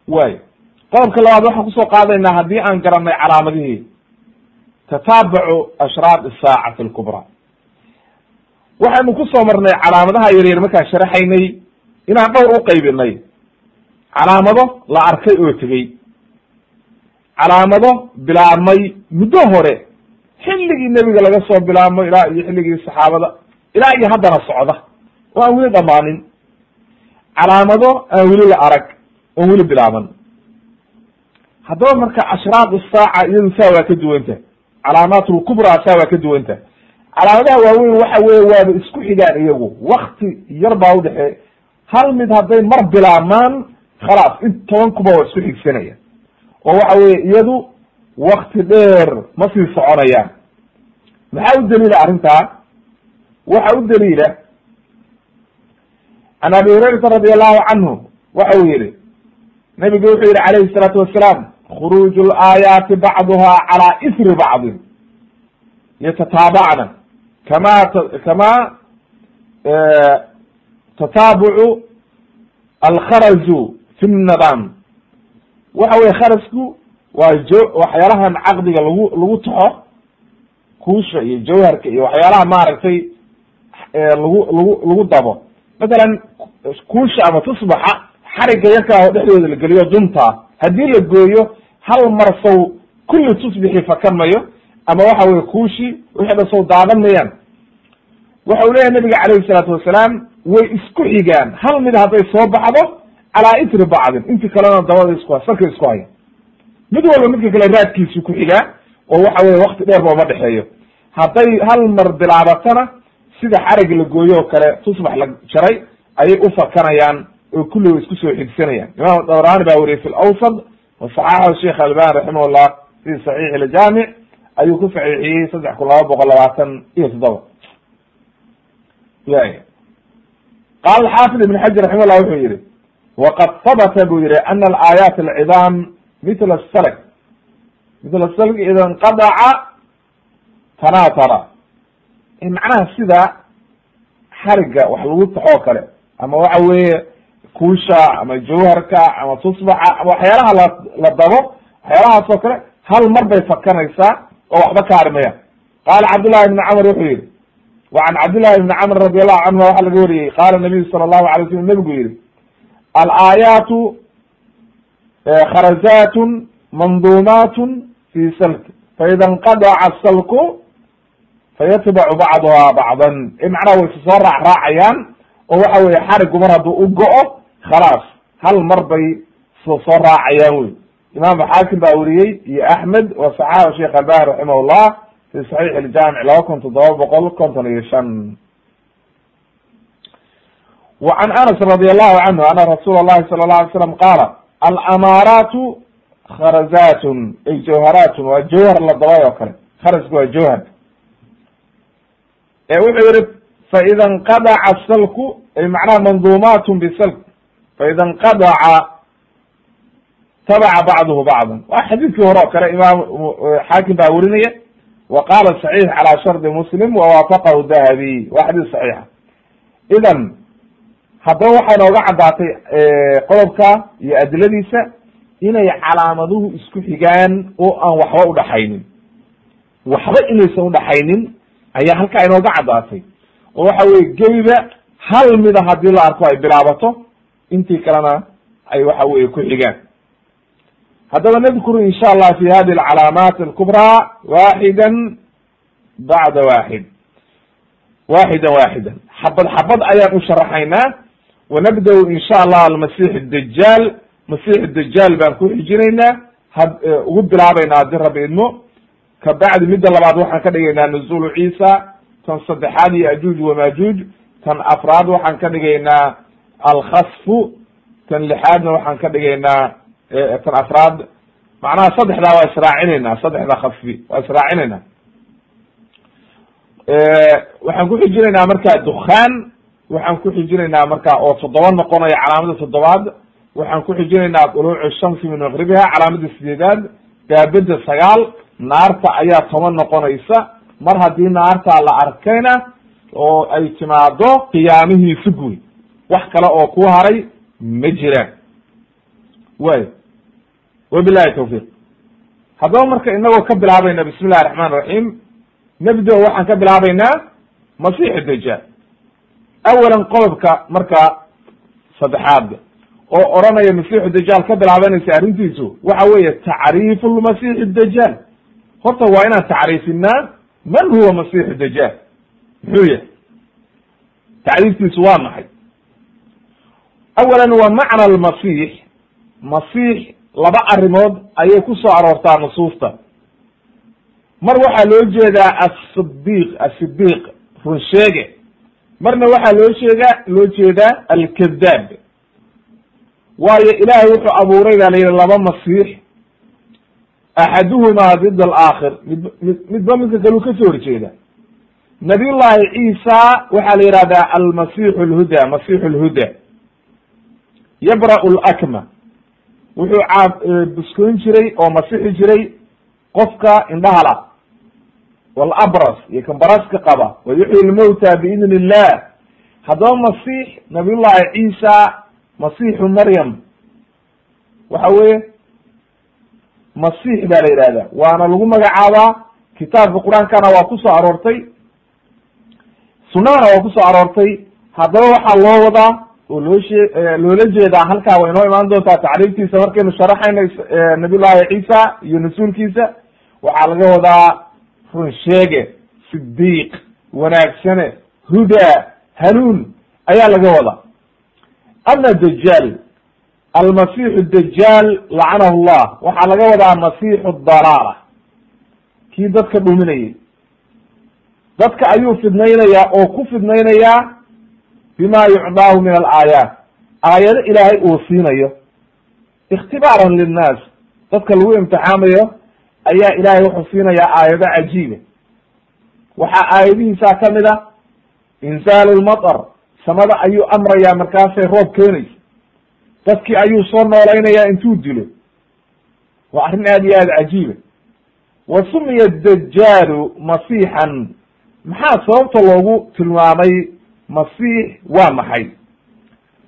way qodobka labaad waxaan ku soo qaadaynaa haddii aan garanay calaamadihii tataabucu ashraad isaacati alkubraa waxaynu ku soo marnay calaamadaha yaryar markaan sharaxaynay inaan dhowr u qaybinay calaamado la arkay oo tegey calaamado bilaabmay muddo hore. Xilligii nebiga laga soo bilaabmo ilaa iyo xilligii saxaabada ilaa iyo haddana socda. Oo aan weli dhammaanin. Calaamado aan weli la arag oon weli bilaaban. Haddaba marka ashraad saaca iyadu saa waa ka duwanta calaamaat lkubraa saa waa ka duwanta calaamadaha waaweyn waxa weye waaba isku xigaan iyagu. Wakti yar baa udhexe hal mid hadday mar bilaabmaan khalaas in toban kuba waa isku xigsanaya oo waxa weye iyadu wakti dheer ma sii soconayaan. Maxaa u daliila arrintaa? Waxa u daliila can abi hurayrata radi allahu canhu waxa uu yihi nabigu wuxuu yihi calayhi salaatu wasalaam khuruuj laayaati bacduha calaa isri bacdin yatataabacna kama kama tataabucu alkharaju fi nnidaam waxa weye kharasku waa jo waxyaalahan caqdiga lagu lagu taxo kuusha iyo jawharka iyo waxyaalaha maaragtay lagu lagu lagu dabo. Matalan kuusha ama tusbaxa xariga yarkaa oo dhexdooda la geliyo dunta haddii la gooyo hal mar sow kulli tusbixii fakan mayo ama waxa weye kuushi wixii dhan sow daadan mayaan. Waxa uu leeyahay nabiga calayhi salaatu wasalaam way isku xigaan. Hal mid hadday soo baxdo calaa itri bacdin intii kalena dabada isku sarka isku haya mid walba midka kale raadkiisu ku xigaa oo waxa weye wakti dheer ba uma dhexeeyo. Hadday hal mar bilaabatana sida xarag la gooyo oo kale tusbax la jaray ayay ufakanayaan oo kulli isku soo xigsanayaan. Imaam dawrani baa weriyey fi lawsad wasaxaxahu sheikh albani raximahullah fi saxiix iljaamic ayuu ku saxiixiyey saddex kun laba boqol labaatan iyo toddoba. Y qaala xaafid ibn xajar raximahullah wuxuu yihi waqad habata buu yihi ana alaayaat alcidaam mitla salg mitla salg ida inqadaca tanatara macnaha sida xariga wax lagu taxoo kale ama waxa weeye kuusha ama jawharka ama tusbaxa ama waxyaalaha la la dabo waxyaalahaas oo kale hal mar bay fakanaysaa oo waxba ka harmayaan qaala cabdullahi ibni camr wuxuu yihi wa can cabdillahi ibni camr radi allahu canhuma waxaa laga wariyey qaala nabiyu sala allahu alay slam nabigu yihi alaayaatu kharazatun mandumatun fi salk faida inqadaca salku fayatbacu bacduha bacdan macnaha way soo raac raacayaan oo waxa weye xarigu mar hadduu u go-o khalaas hal mar bay so soo raacayaan wey imaamu xaakim baa weriyey iyo axmed wa saxaxa sheekh albani raximahullah fi saxiix iljaamic laba kun toddoba boqol konton iyo shan wa can anas radi allahu canhu ana rasuula llahi sala la alay slam qaala alamaaraatu kharazatun ay jawharaatun waa jawhar la dabay oo kale kharasku waa jawhar wuxuu yihi faida inqadaca salku ay macnaha manduumatun bisalk faida inqadaca tabaca bacduhu bacdan waa xadiidkii hore oo kale imaam xaakim baa werinaya wa qaala saxiix calaa shardi muslim wawaafaqahu dahabi waa xadiis saxiixa idan haddaba waxay nooga caddaatay qodobka iyo adiladiisa inay calaamaduhu isku xigaan oo aan waxba udhaxaynin waxba inaysan udhaxaynin ayaa halkaa inooga caddaatay. Oo waxa weye gebiba hal mida haddii la arko ay bilaabato intii kalena ay waxa weye ku xigaan. Haddaba nadkuru in sha allah fi hadi alcalaamaat alkubraa waaxidan bacda waaxid. Waaxidan waaxidan. Xabad xabad ayaan u sharaxaynaa wanabda-u in sha allah almasix dajaal masix dajaal baan ku xijinaynaa ugu bilaabaynaa haddii rabbi idmo kabacdi midda labaad waxaan ka dhigaynaa nuzulu ciisa tan saddexaad iyo ajuuj wamajuuj tan afraad waxaan ka dhigaynaa alkhasfu tan lixaadna waxaan ka dhigaynaa tan afraad macnaha saddexdaa waa israacinaynaa saddexda khasfi waa israacinaynaa waxaan ku xijinaynaa marka dukhaan waxaan ku xijinaynaa marka oo toddoba noqonaya calaamada toddobaad. Waxaan ku xijinaynaa duluucu shamsi min maqribiha calaamada sideedaad daabada sagaal naarta ayaa toban noqonaysa. Mar haddii naartaa la arkayna oo ay timaado qiyaamihiisi guy wax kale oo ku haray ma jiraan. Way wabilahi tawfiiq. Haddaba marka inagoo ka bilaabayna bismi illahi raxmaan raxiim nebdo waxaan ka bilaabaynaa masiix dajaal awalan qodobka marka saddexaad oo oranaya masiixu dajaal ka bilaabanaysa arrintiisu waxa weeye tacriifu lmasiixi dajaal horta waa inaan tacriifinaa man huwa masiixu dajaal muxuu yahay tacriiftiisu waa maxay awalan waa macna almasiix masiix laba arrimood ayay ku soo aroortaa nusuusta mar waxaa loo jeedaa asidiq asidiq run sheege marna waxaa loo sheegaa loo jeedaa alkadaab waayo ilaahay wuxuu abuuray baa la yidhi laba masiix. Axaduhumaa did alaakhir. Mid mid midba midka kaleu ka soo horjeeda. Nabiyullahi ciisa waxaa la yihahdaa almasixu lhuda masixu lhuda yabra'u lakma wuxuu caab buskoyn jiray oo masixi jiray. Qofka indhahala walabras iyo kan baraska qaba wa yuxyi lmowta biidni illah haddaba masiix nabiyullahi ciisa masixu maryam. Waxa weeye masiix baa la yidhahdaa waana lagu magacaabaa kitaabka qur'aankana waa ku soo aroortay sunadana waa ku soo aroortay. Haddaba waxaa loo wadaa oo loo shee loola jeedaa halkaa way inoo imaan doontaa tacriiftiisa markaynu sharaxayna nabiyullahi ciisa iyo rasuulkiisa waxaa laga wadaa run sheege sidiiq wanaagsane hudaa hanuun ayaa laga wadaa. Ama dajaal almasixu dajaal lacanahu llah waxaa laga wadaa masixu dalaala. Kii dadka dhuminayay. Dadka ayuu fidnaynayaa oo ku fidnaynayaa bima yucdaahu min alaayaat. Aayado ilaahay uu siinayo. Ikhtibaaran linnaas. Dadka lagu imtixaamayo ayaa ilaahay wuxuu siinayaa aayado cajiiba waxaa aayadihiisaa ka mid a insaalu lmatar samada ayuu amrayaa markaasay roob keenaysa. Dadkii ayuu soo noolaynayaa intuu dilo. Waa arrin aad iyo aad cajiiba wa sumiya dajaalu masiixan. Maxaa sababta loogu tilmaamay masiix? Waa maxay?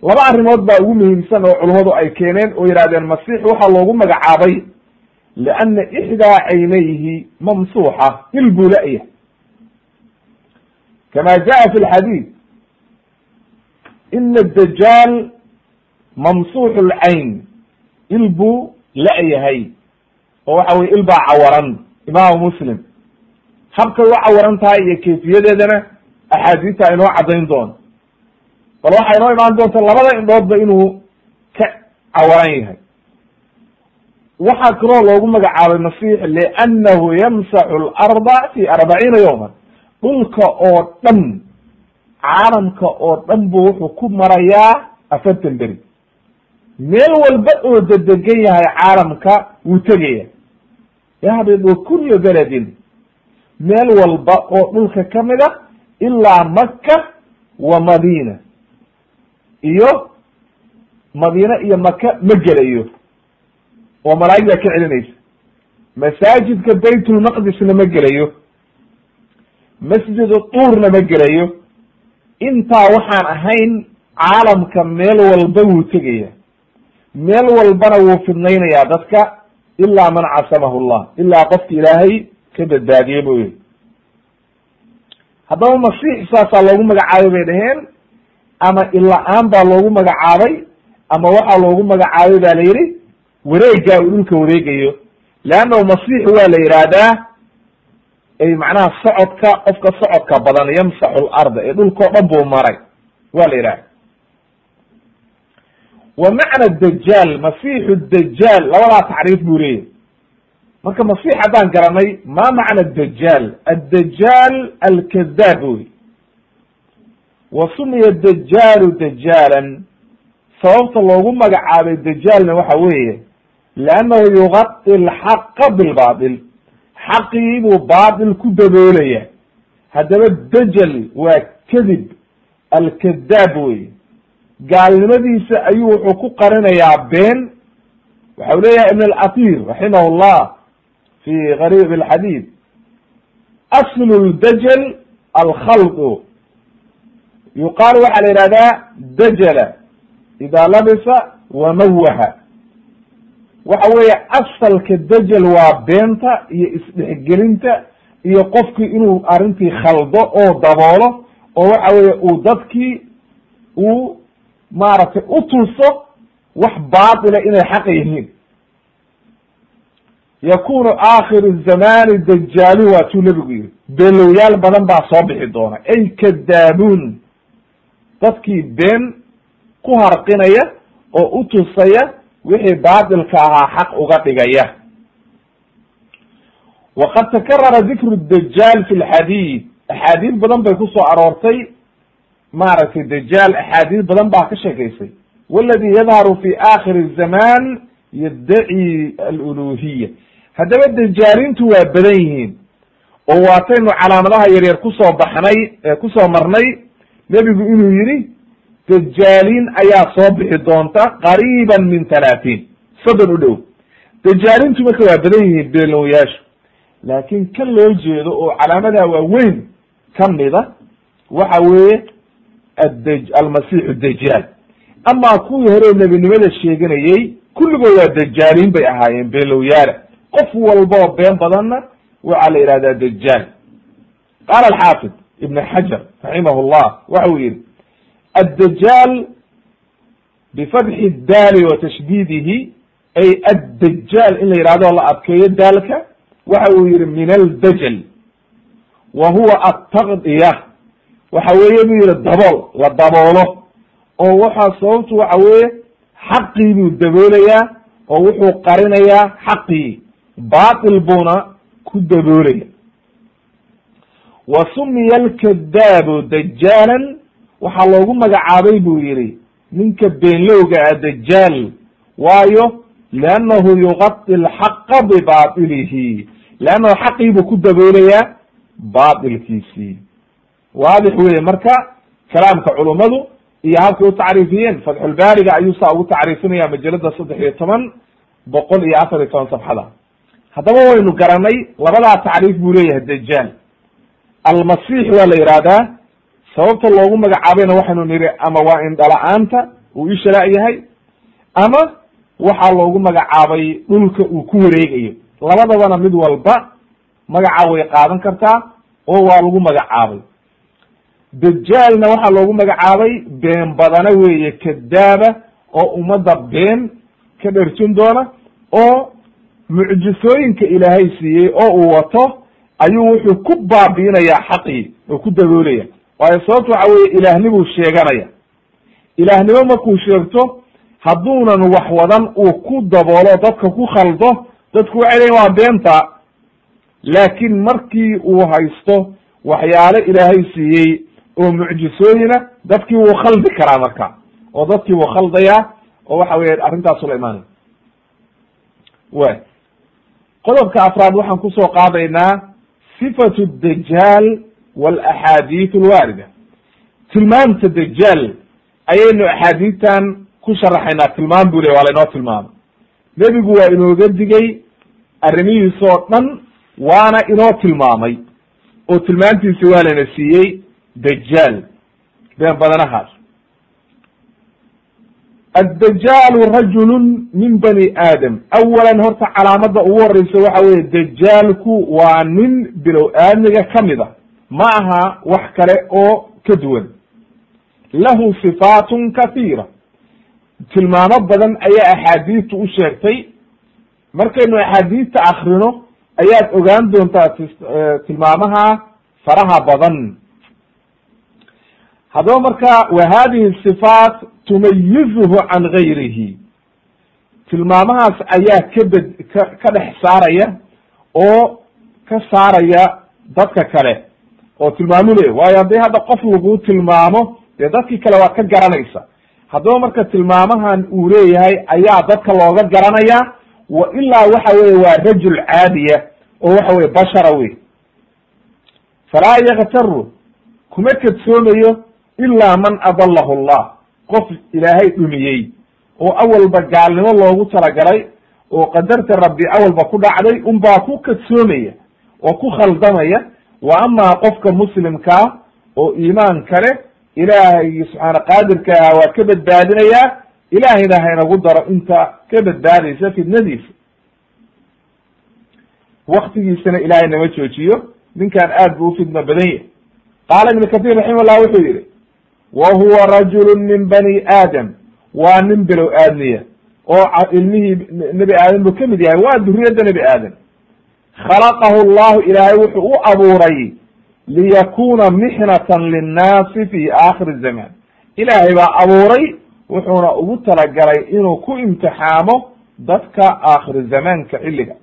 Laba arrimood baa ugu muhiimsan oo culummadu ay keeneen oo yidhahdeen masiix waxaa loogu magacaabay lianna ixdaa caynayhi mamsuuxa il buu la-ya kama jaa fi lxadiid ina dajaal mamsuuxu lcayn il buu la-yahay oo waxa weye il baa cawaran imaamu muslim habkay u cawaran tahay iyo kayfiyadeedana axaadiista inoo caddayn doono bal waxaa inoo imaan doonta labada indhoodba inuu ka cawaran yahay waxaa kaloo loogu magacaabay masiix liannahu yamsaxu larda fi arbaciina yawman. Dhulka oo dhan caalamka oo dhan buu wuxuu ku marayaa afartan beri meel walba oo dedegan yahay caalamka wuu tegaya yahbidu kullu beledin meel walba oo dhulka ka mid a ilaa maka wa madina iyo madiine iyo maka ma gelayo oo malaa'igdaa ka celinaysa. Masaajidka baytulmaqdisna ma gelayo. Masjidu tuurna ma gelayo. Intaa waxaan ahayn caalamka meel walba wuu tegaya meel walbana wuu fidnaynayaa dadka ilaa man casamahu llah ilaa qofki ilaahay ka badbaadiyey mooye haddaba masiix saasaa loogu magacaabay bay dhaheen ama ila-aan baa loogu magacaabay ama waxaa loogu magacaabay ba la yidhi wareegaa uu dhulka wareegayo leannahu masiix waa la yidhaahdaa macnaha socodka qofka socodka badan yamsaxu larda ee dhulkao dhan buu maray waa la yidhahda wa macna dajaal masixu dajaal labadaa tacriif buu leeyahy marka masix haddaan garanay ma macna dajaal? Addajaal alkadaab wey wa sumiya dajaalu dajaalan sababta loogu magacaabay dajaalna waxa weeye leannahu yugadi alxaqa bilbaatil xaqii buu baatil ku daboolaya haddaba dajal waa kadib alkadaab wey gaalnimadiisa ayuu wuxuu ku qarinayaa been waxau leeyahay ibn alatir raximah llah fi gariib alxadiid aslu ldajal alkhalqu yuqaalu waxaa la yihahdaa dajala ida labisa wamawaha waxa weeye asalka dajal waa beenta iyo isdhexgelinta iyo qofkii inuu arrintii khaldo oo daboolo oo waxa weeye uu dadkii uu maaragtay u tuso wax baatila inay xaq yihiin. Yakunu aakhiru zamani dajaalu waatuu nebigu yihi beenlowyaal badan baa soo bixi doona. Ay kadaabuun. Dadkii been ku harqinaya oo u tusaya wixii baatilka ahaa xaq uga dhigaya. waqad takarara dikru dajaal fi lxadiid axaadiid badan bay ku soo aroortay maaragtay dajaal axaadiid badan baa ka sheekaysay waladi yadharu fi aakhiri zaman yaddaci aluluhiya haddaba dajaalintu waa badan yihiin oo waataynu calaamadaha yaryar ku soo baxnay ku soo marnay nebigu inuu yihi dajaaliin ayaa soo bixi doonta qariiban min talaatiin soddon u dhow. Dajaalintu marka waa badan yihiin beelowyaashu laakin kan loo jeedo oo calaamadaha waaweyn kamida waxa weeye ada almasixu dajaal amaa kuwii hore nebinimada sheeganayey kulligood waa dajaaliin bay ahaayeen beelowyaala qof walboo been badanna waxaa la yihahdaa dajaal qaala alxaafid ibn xajar raximah llah waxa uu yihi bifatxi daali wa tashdiidihi ay addajaal in la yihahdo la adkeeyo daalka waxa uu yihi min aldajal wa huwa ataqdiya waxa weeye buu yihi dabool la daboolo oo waxaa sababtu waxa weeye xaqii buu daboolayaa oo wuxuu qarinayaa xaqii baatil buuna ku daboolaya wa sumiya alkadaabu dajaalan waxaa loogu magacaabay buu yihi ninka beenlowga ah dajaal waayo liannahu yugadi alxaqa bibaatilihi. Leannahu xaqii buu ku daboolayaa baatilkiisii. Waadix weye marka kalaamka culummadu iyo habkay u tacriifiyeen fatxulbaariga ayuu saa ugu tacriifinaya majalada saddex iyo toban boqol iyo afar iyo toban safxada. Haddaba waynu garanay labadaa tacriif buu leeyahay dajaal. Almasiix waa la yihahdaa sababta loogu magacaabayna waxaynu nihi ama waa indhala-aanta uu ishala yahay ama waxaa loogu magacaabay dhulka uu ku wareegayo. Labadabana mid walba magaca way qaadan kartaa oo waa lagu magacaabay. Dajaalna waxaa loogu magacaabay been badana weeye kadaaba oo ummadda been ka dherjin doona oo mucjisooyinka ilaahay siiyey oo uu wato ayuu wuxuu ku baabiinayaa xaqii oo ku daboolaya waayo sababta waxa weye ilaahnimuu sheeganaya. Ilaahnimo markuu sheegto hadduunan wax wadan uu ku daboolo dadka ku khaldo dadku waxay leeyiin waa beenta. Laakiin markii uu haysto waxyaalo ilaahay siiyey oo mucjisooyina dadkii wuu khaldi karaa marka. Oo dadkii wuu khaldayaa oo waxa weye arrintaasu la imaanay way qodobka afraad waxaan ku soo qaadaynaa sifatu dajaal walaxaadiith alwaarida tilmaamta dajaal ayaynu axaadiistan ku sharaxaynaa tilmaam buu le waa laynoo tilmaamay nebigu waa inooga digay arrimihiis oo dhan waana inoo tilmaamay oo tilmaamtiisi waa layna siiyey dajaal been badanahaas addajaalu rajulun min bani aadam awalan horta calaamada ugu horeysa waxa weye dajaalku waa nin bilow aadmiga ka mid a ma aha wax kale oo ka duwan. Lahu sifaatun kahiira tilmaamo badan ayaa axaadiistu u sheegtay. Markaynu axaadiista akrino ayaad ogaan doontaa tilmaamaha faraha badan. Haddaba marka wa hadihi sifaat tumayizuhu can gayrihi tilmaamahaas ayaa kabed ka ka dhex saaraya oo ka saaraya dadka kale oo tilmaamu le waayo haddii hadda qof lagu tilmaamo dee dadkii kale waa ka garanaysa. Haddaba marka tilmaamahan uu leeyahay ayaa dadka looga garanaya wa ilaa waxa weye waa rajul caadiya oo waxa weye bashara wey falaa yaktaru kuma kadsoomayo ilaa man adalahu allah qof ilaahay dhumiyey oo awalba gaalnimo loogu talagalay oo qadarta rabbi awalba ku dhacday unbaa ku kadsoomaya oo ku khaldamaya wa amaa qofka muslimkaa oo iimaan kale ilaahay subxaana qaadirka ah waa ka badbaadinayaa ilaahayna haynagu daro inta ka badbaadaysa fidnadiisa waktigiisana ilaahay nama joojiyo ninkan aad bu ufidno badan yahy qaala ibnu kathir raximahullah wuxuu yihi wa huwa rajulu min bani aadam. Waa nin bilow aadmiya oo ilmihii nebi aadam buu ka mid yahay waa duriyadda nebi aadam khalaqahu llahu ilaahay wuxuu u abuuray liyakuna mixnatan linnaasi fi aakhiri zaman ilaahay baa abuuray wuxuuna ugu talagalay inuu ku imtixaamo dadka aakhiri zamaanka xilliga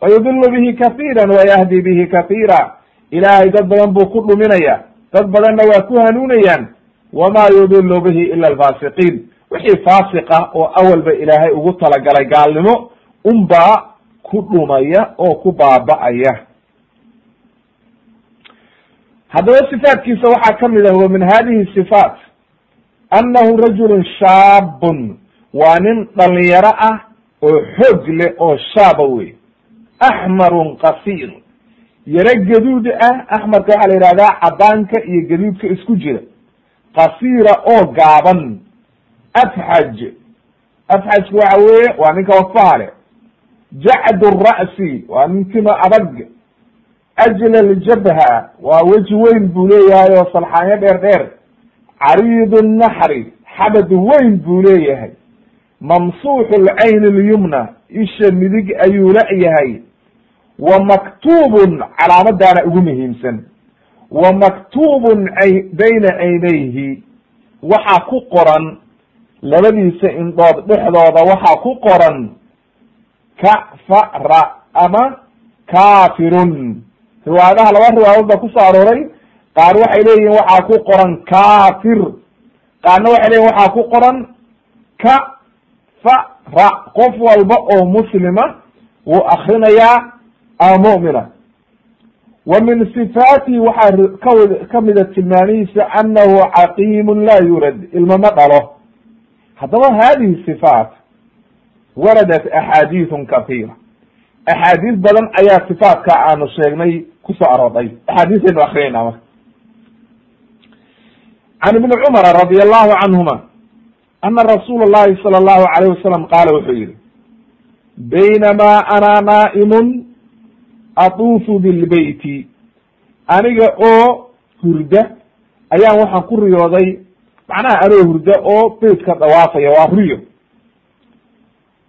wayudilu bihi kahiira wayahdi bihi kahiira ilaahay dad badan buu ku dhuminaya dad badanna waa ku hanuunayaan wama yudilu bihi ila alfaasiqiin wixii faasiqa oo awalba ilaahay ugu talagalay gaalnimo unbaa ku dhumaya oo ku baaba'aya haddaba sifaatkiisa waxaa ka mid ah wa min hadihi sifaat annahu rajulun shaabun waa nin dhalinyaro ah oo xoog leh oo shaaba wey axmarun qasiir yaro gaduud ah axmarka waxaa la yihahdaa cadaanka iyo gaduudka isku jira. Qasiira oo gaaban afxaj afxajku waxa weeye waa ninka wafaha leh jacd ra'si waa nin tima adag. ajlal jabha waa weji weyn buu leeyahay oo salxaanyo dheer dheer. cariid naxri xabad weyn buu leeyahay. mamsuuxu lcayn lyumna isha midig ayuu la yahay wa maktubun calaamadaana ugu muhiimsan wa maktubun bayna caynayhi waxaa ku qoran labadiisa indhood dhexdooda waxaa ku qoran kafara ama kafirun riwaayadaha laba riwaayadood baa ku soo arooray. Qaar waxay leeyihiin waxaa ku qoran kafir qaarna waxay leyihin waxaa ku qoran kafara. Qof walba oo muslima wuu akrinayaa ama mu'mina. Wa min sifaatihi waxaa kawd kamida tilmaamihiisa anahu caqiimun laa yurad ilma ma dhalo. Haddaba hadihi sifaat waradat axaadiisun kahiira axaadiis badan ayaa sifaatka aanu sheegnay ku soo arooday. Axaadiisaynu akrinayna marka. Can ibni cumara radi allahu canhuma ana rasuula llahi sal allahu alayh wasalam qaala wuxuu yihi baynamaa ana naa'imun atuufu bilbeyti. Aniga oo hurda ayaan waxaan ku riyooday macnaha anoo hurda oo beytka dhawaafaya waa riyo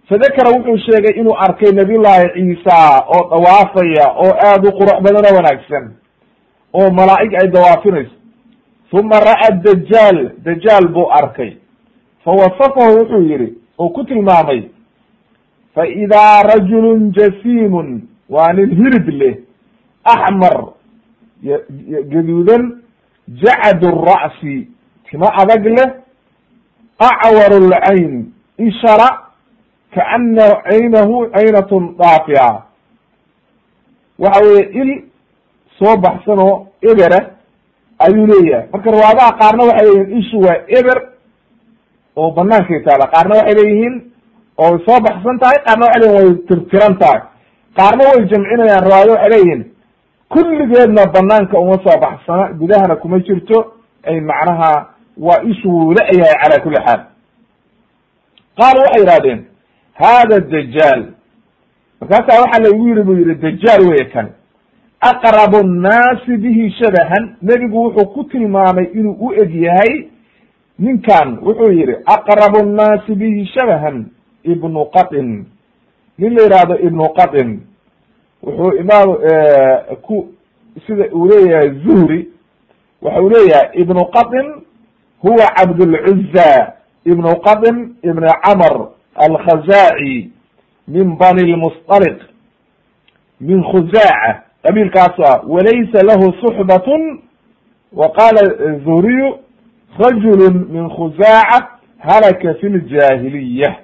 fadakara wuxuu sheegay inuu arkay nabiyullaahi ciisa oo dhawaafaya oo aad u qurux badan oo wanaagsan oo malaa'ig ay dawaafinayso uma ra'a dajaal dajaal buu arkay fawasafahu wuxuu yihi oo ku tilmaamay fa idaa rajulun jasiimun waa nin hirid leh axmar gaduudan jacadu ra'si timo adag leh acwaru lcayn ishara kaana caynahu caynatun daafica waxa weye il soo baxsan oo ebera ayuu leeyahay marka riwaadaha qaarna waxay leeyihiin ishu waa eber oo banaankay taala qaarna waxay leeyihiin oo soo baxsan tahay qaarna waxay leyihin way tirtiran tahay qaarna way jamcinayaan riwaayado waxay leeyihiin kulligeedna banaanka uma soo baxsana gudahana kuma jirto ay macnaha waa ishu wuu la-yahay cala kuli xaal qaalu waxay yihahdeen hada dajaal markaasaa waxaa laigu yiri bu yihi dajaal weye kan aqrabu nnaasi bihi shabahan nebigu wuxuu ku tilmaamay inuu u eg yahay ninkan wuxuu yihi aqrabu nnaasi bihi shabahan ibnu qatin nin la yihahdo ibnu qatin wuxuu imaam ku sida uu leeyahay zuhri waxa uu leeyahay ibnu qatin huwa cabdulcuza ibnu qatin ibn camr alkhazaaci min bani lmusطaliq min khuzaaca qabiilkaasu ah walaysa lahu suxbatun wa qaala zuhriyu rajulu min khuzaaca halaka fi ljaahiliya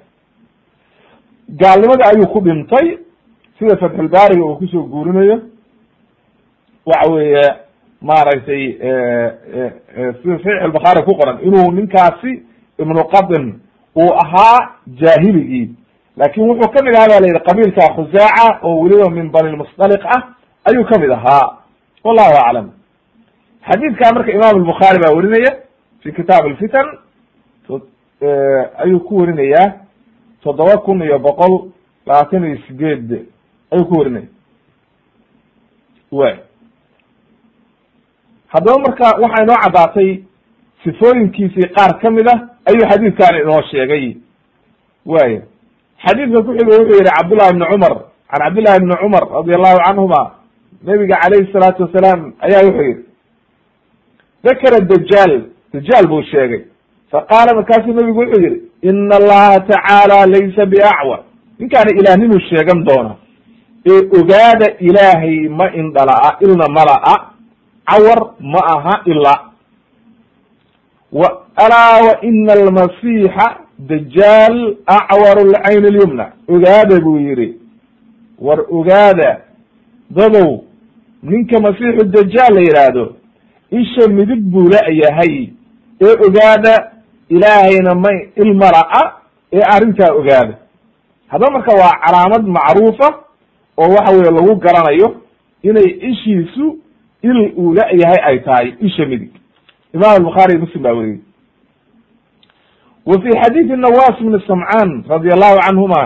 gaalnimada ayuu ku dhintay sida fatxulbaariga uu ku soo guurinayo waxa weeye maaragtay sida saxiix albakhaari ku qoran inuu ninkaasi ibnu qatin uu ahaa jaahiligii laakin wuxuu ka mid ahaa ba la yidhi qabiilka khuzaaca oo weliba min bani lmusdaliq ah ayuu ka mid ahaa. Wallahu aclam. Xadiidka marka imam albukhaari baa werinaya fi kitaab alfitan ayuu ku werinayaa toddoba kun iyo boqol labaatan iyo sideed ayuu ku werinaya way haddaba marka waxaa inoo caddaatay sifooyinkiisii qaar ka mid ah ayuu xadiidkaani inoo sheegay. Waya xadiidka kuxiga wuxuu yihi cabdullahi ibni cumar can cabdillahi ibni cumar radi allahu canhuma nabiga calayhi salaatu wasalaam ayaa wuxuu yihi dakara dajaal dajaal buu sheegay. Faqaala markaasuu nabigu wuxuu yihi ina allaha tacaala laysa biacwar ninkaani ilaahninuu sheegan doona ee ogaada ilaahay ma indhala-a ilna mala-a cawar ma aha ila wa alaa wa ina almasiixa dajaal acwaru lcayn alyumna. Ogaada buu yihi war ogaada. Dadow ninka masiixu dajaal la yidhaahdo isha midig buu la-yahay ee ogaada ilaahayna may ilmala-a ee arrintaa ogaada. Haddaba marka waa calaamad macruufa oo waxa weye lagu garanayo inay ishiisu il uu la-yahay ay tahay isha midig imam iyo muslim baa weriyey wa fi xadiidi nawas bni samcaan radi allahu canhuma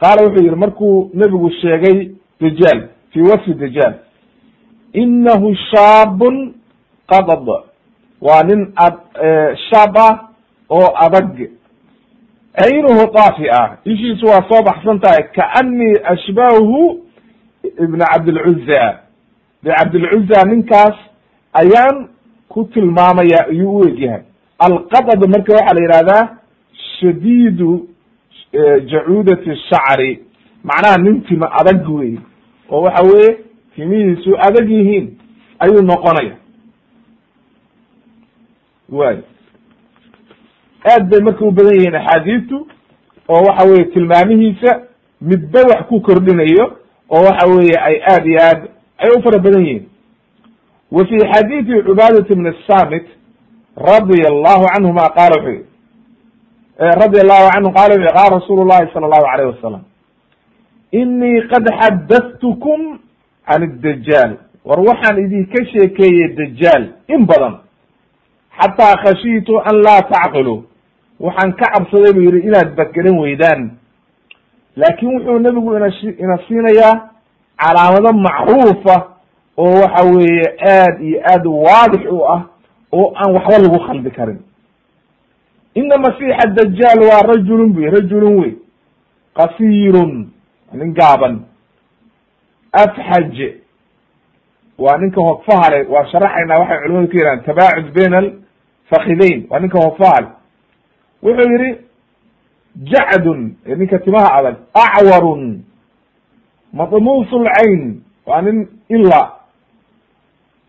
qaala wuxuu yihi markuu nebigu sheegay dajaal fi wasfi dajaal inahu shaabun qadad waa nin shaab ah oo adag caynuhu daafi ah ishiisu waa soo baxsan tahay kaanii ashbahu ibn cabdilcuza de cabdilcuza ninkaas ayaan ku tilmaamaya ayuu u egyahay alqadad marka waxaa la yihahdaa shadiidu jacuudati shacri. Macnaha nin tima adag wey oo waxa weye timihiisu adag yihiin ayuu noqonaya. Way aad bay marka u badan yihiin axaadiistu oo waxa weye tilmaamihiisa midba wax ku kordhinayo oo waxa weye ay aad iyo aad ay u fara badan yihiin wa fi xadiidi cubaadat bn samit radia allahu canhuma qaala wuxuu yihi radia allahu canhu qala wuxu qala rasuulu llahi sala allahu alayh wasalam inii qad xadathtukum can dajaal war waxaan idinka sheekeeyey dajaal in badan xataa khashiitu an laa tacqilu waxaan ka cabsaday buu yihi inaad bakeran weydaan. Laakin wuxuu nebigu ina ina siinayaa calaamado macruufa oo waxa weeye aad iyo aad waadix u ah oo aan waxba lagu khaldi karin. Ina masiixa dajaal waa rajulun bu rajulun wey. Qasirun nin gaaban. Afxaj waa ninka hogfahale waa sharaxaynaa waxay culimadu ku yidhahan tabaacud bayn alfakidayn waa ninka hogfahale wuxuu yihi jacdun ninka timaha adag acwarun madmuus lcayn waa nin ila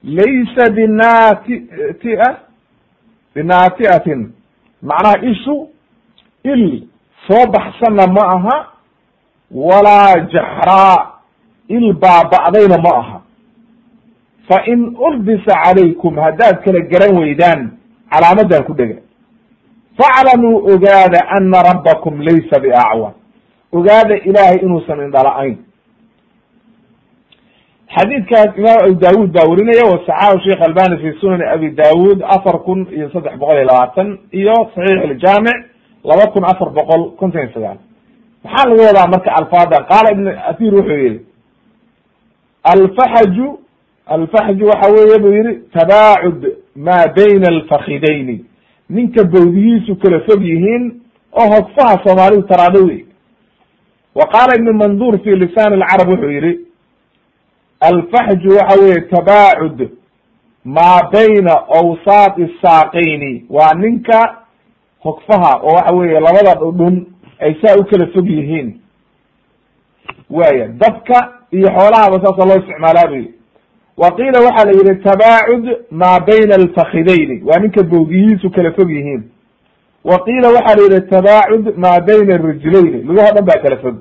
laysa binaatia binaatiatin macnaha ishu il soo baxsanna ma aha walaa jaxraa il baaba'dayna ma aha fa in uldisa calaykum haddaad kala garan weydaan calaamadan ku dhega faclamuu ogaada ana rabbakum laysa biacwar ogaada ilaahay inuusan indhala-ayn xadiidkaas imaam abu daawud baa werinaya wasaxaahu sheikh albani fi sunani abi daawud afar kun iyo saddex boqol iyo labaatan iyo saxiix iljaamic laba kun afar boqol konton iyo sagaal. Maxaa laga wadaa marka alfaada qaala ibn athir wuxuu yihi alfaxaju alfaxju waxa weeye buu yihi tabaacud maa bayna alfakidayni ninka bawdihiisu kala fog yihiin oo hogfaha soomaalidu taraado wey wa qaala ibn mandur fi lisaan alcarab wuxuu yihi alfaxju waxa weye tabaacud maa bayna awsaati saaqayni waa ninka hogfaha oo waxa weeye labada dhudhun ay saa u kala fog yihiin. Waya dabka iyo xoolahaba saasa loo isticmaalaa buyi wa qiila waxaa la yihi tabaacud maa bayna alfakidayni waa ninka bowdiyihiisu kala fog yihiin. Wa qiila waxaa la yihi tabaacud maa bayna rijlayni lugaho dhan baa kala fog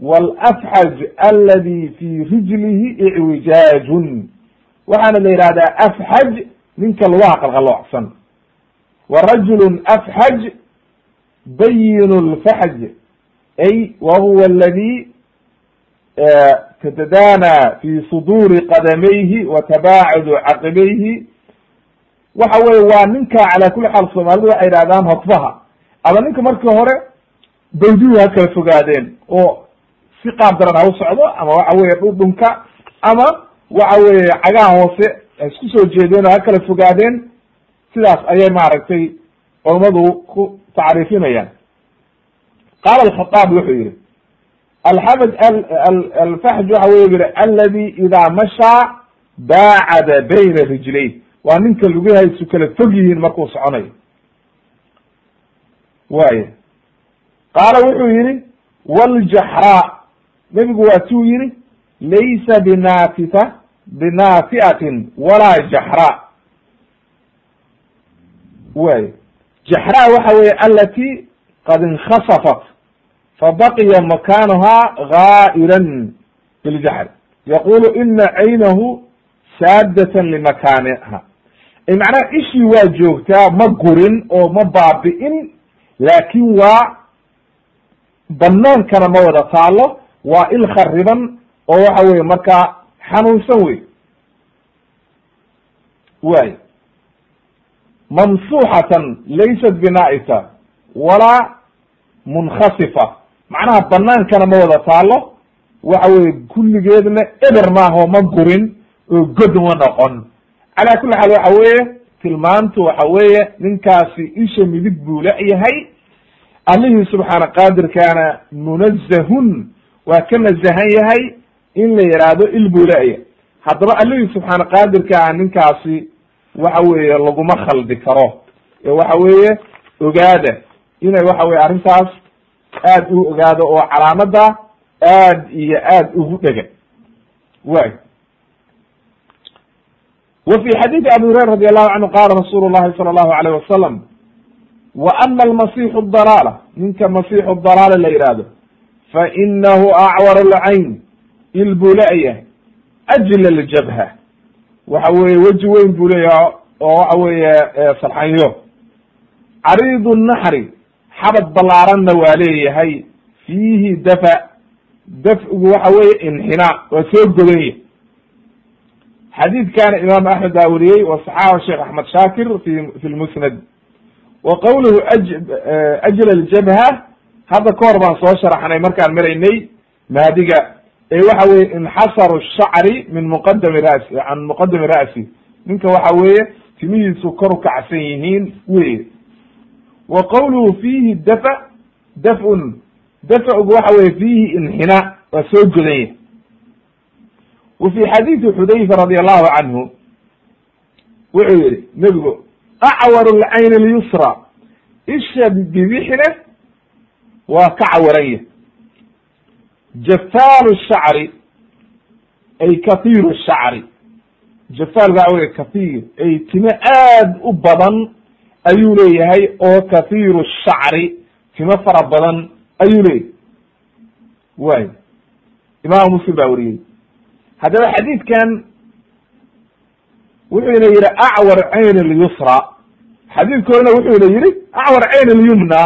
wlafxaj aladi fi rijlihi icwijaajun waxaana la yihahdaa afxaj ninka lugaha qalqaloocsan wa rajulu afxaj bayin lfaxj ay wa huwa aladi tatadaana fi suduuri qadamayhi wa tabaacudu caqibayhi waxa weye waa ninka cala kuli xaal soomaalidu waxay yidhahdaan hokfaha ama ninka markii hore bawdihu ha kala fogaadeen oo si qaab daran ha u socdo ama waxa weye dhudhunka ama waxa weye cagaha hoose isku soo jeedeen oo ha kala fogaadeen sidaas ayay maaragtay culamadu ku tacriifinayaan. Qaala alkhadaab wuxuu yihi alxamd alfaxj waxa wey yihi aladi idaa mashaa baacada bayna rijlayn waa ninka lugahaysu kala fog yihiin markuu soconayo. Waya qaala wuxuu yihi wljaxraa nebigu waa tuu yihi laysa binafita binafiatin walaa jaxraa way jaxraa waxa weye alati qad inkasafat fabaqiya makanuha gaa'iran biljaxr yaqulu ina caynahu saadatan limakaniha ay macnaha ishii waa joogtaa ma gurin oo ma baabi'in laakin waa banaankana ma wada taalo waa il khariban oo waxa weye markaa xanuunsan wey way mamsuxatan laysat bina'isa walaa munkhasifa. Macnaha banaankana ma wada taalo waxa weye kulligeedna eber maaho ma gurin oo god ma noqon. Calaa kulli xaal waxa weeye tilmaantu waxa weeye ninkaasi isha midig buu leeyahay allihii subxaana qaadirkaana munazahun waa ka nazahan yahay in la yidhaahdo il buu leeya haddaba allihii subxaana qaadirkaa ninkaasi waxa weeye laguma khaldi karo. Ee waxa weeye ogaada. Inay waxa weye arrintaas aad u ogaado oo calaamada aad iyo aad ugu dhega. Way wa fi xadiidi abi hurayra radi allahu canhu qala rasuulu llahi sala allahu alayh wasalam wa ama almasixu ninka masixu dalaala la yidhaahdo fa inahu acwar alcayn il buu leeyahay ajla ljabha waxa weeye weji weyn buu leeyahay oo waxa weeye sarxanyo cariidu naxri xabad ballaaranna waa leeyahay fiihi dafa dafcigu waxa weeye inxinaa waa soo godanya xadiidkana imaam axmed baa weriyey wa sheekh axmed shaakir fi fi lmusnad wa qawluhu ajla ljabha hadda ka hor baan soo sharaxnay markaan maraynay maadiga ee waxa weye inxasaru shacri min muqadami ra'si can muqadami ra'si. Ninka waxa weeye timihiisu kor u kacsan yihiin weye wa qawluhu fiihi dafa dafun. Dafcigu waxa weye fiihi inxinaa waa soo godanya wa fi xadiidi xudayfa radi allahu canhu wuxuu yihi nebigu acwar lcayn lyusra isha bibixne waa ka cawaranya jafaalu shacri ay kathiiru shacri. Jafaalka wey kathiir ay timo aad u badan ayuu leeyahay oo kathiiru shacri timo fara badan ayuu leeyahay. Way imaamu muslim baa weriyey haddaba xadiidkan wuxuuna yihi acwar cayn lyusra xadiidka horena wuxuuna yihi acwar cayn lyumna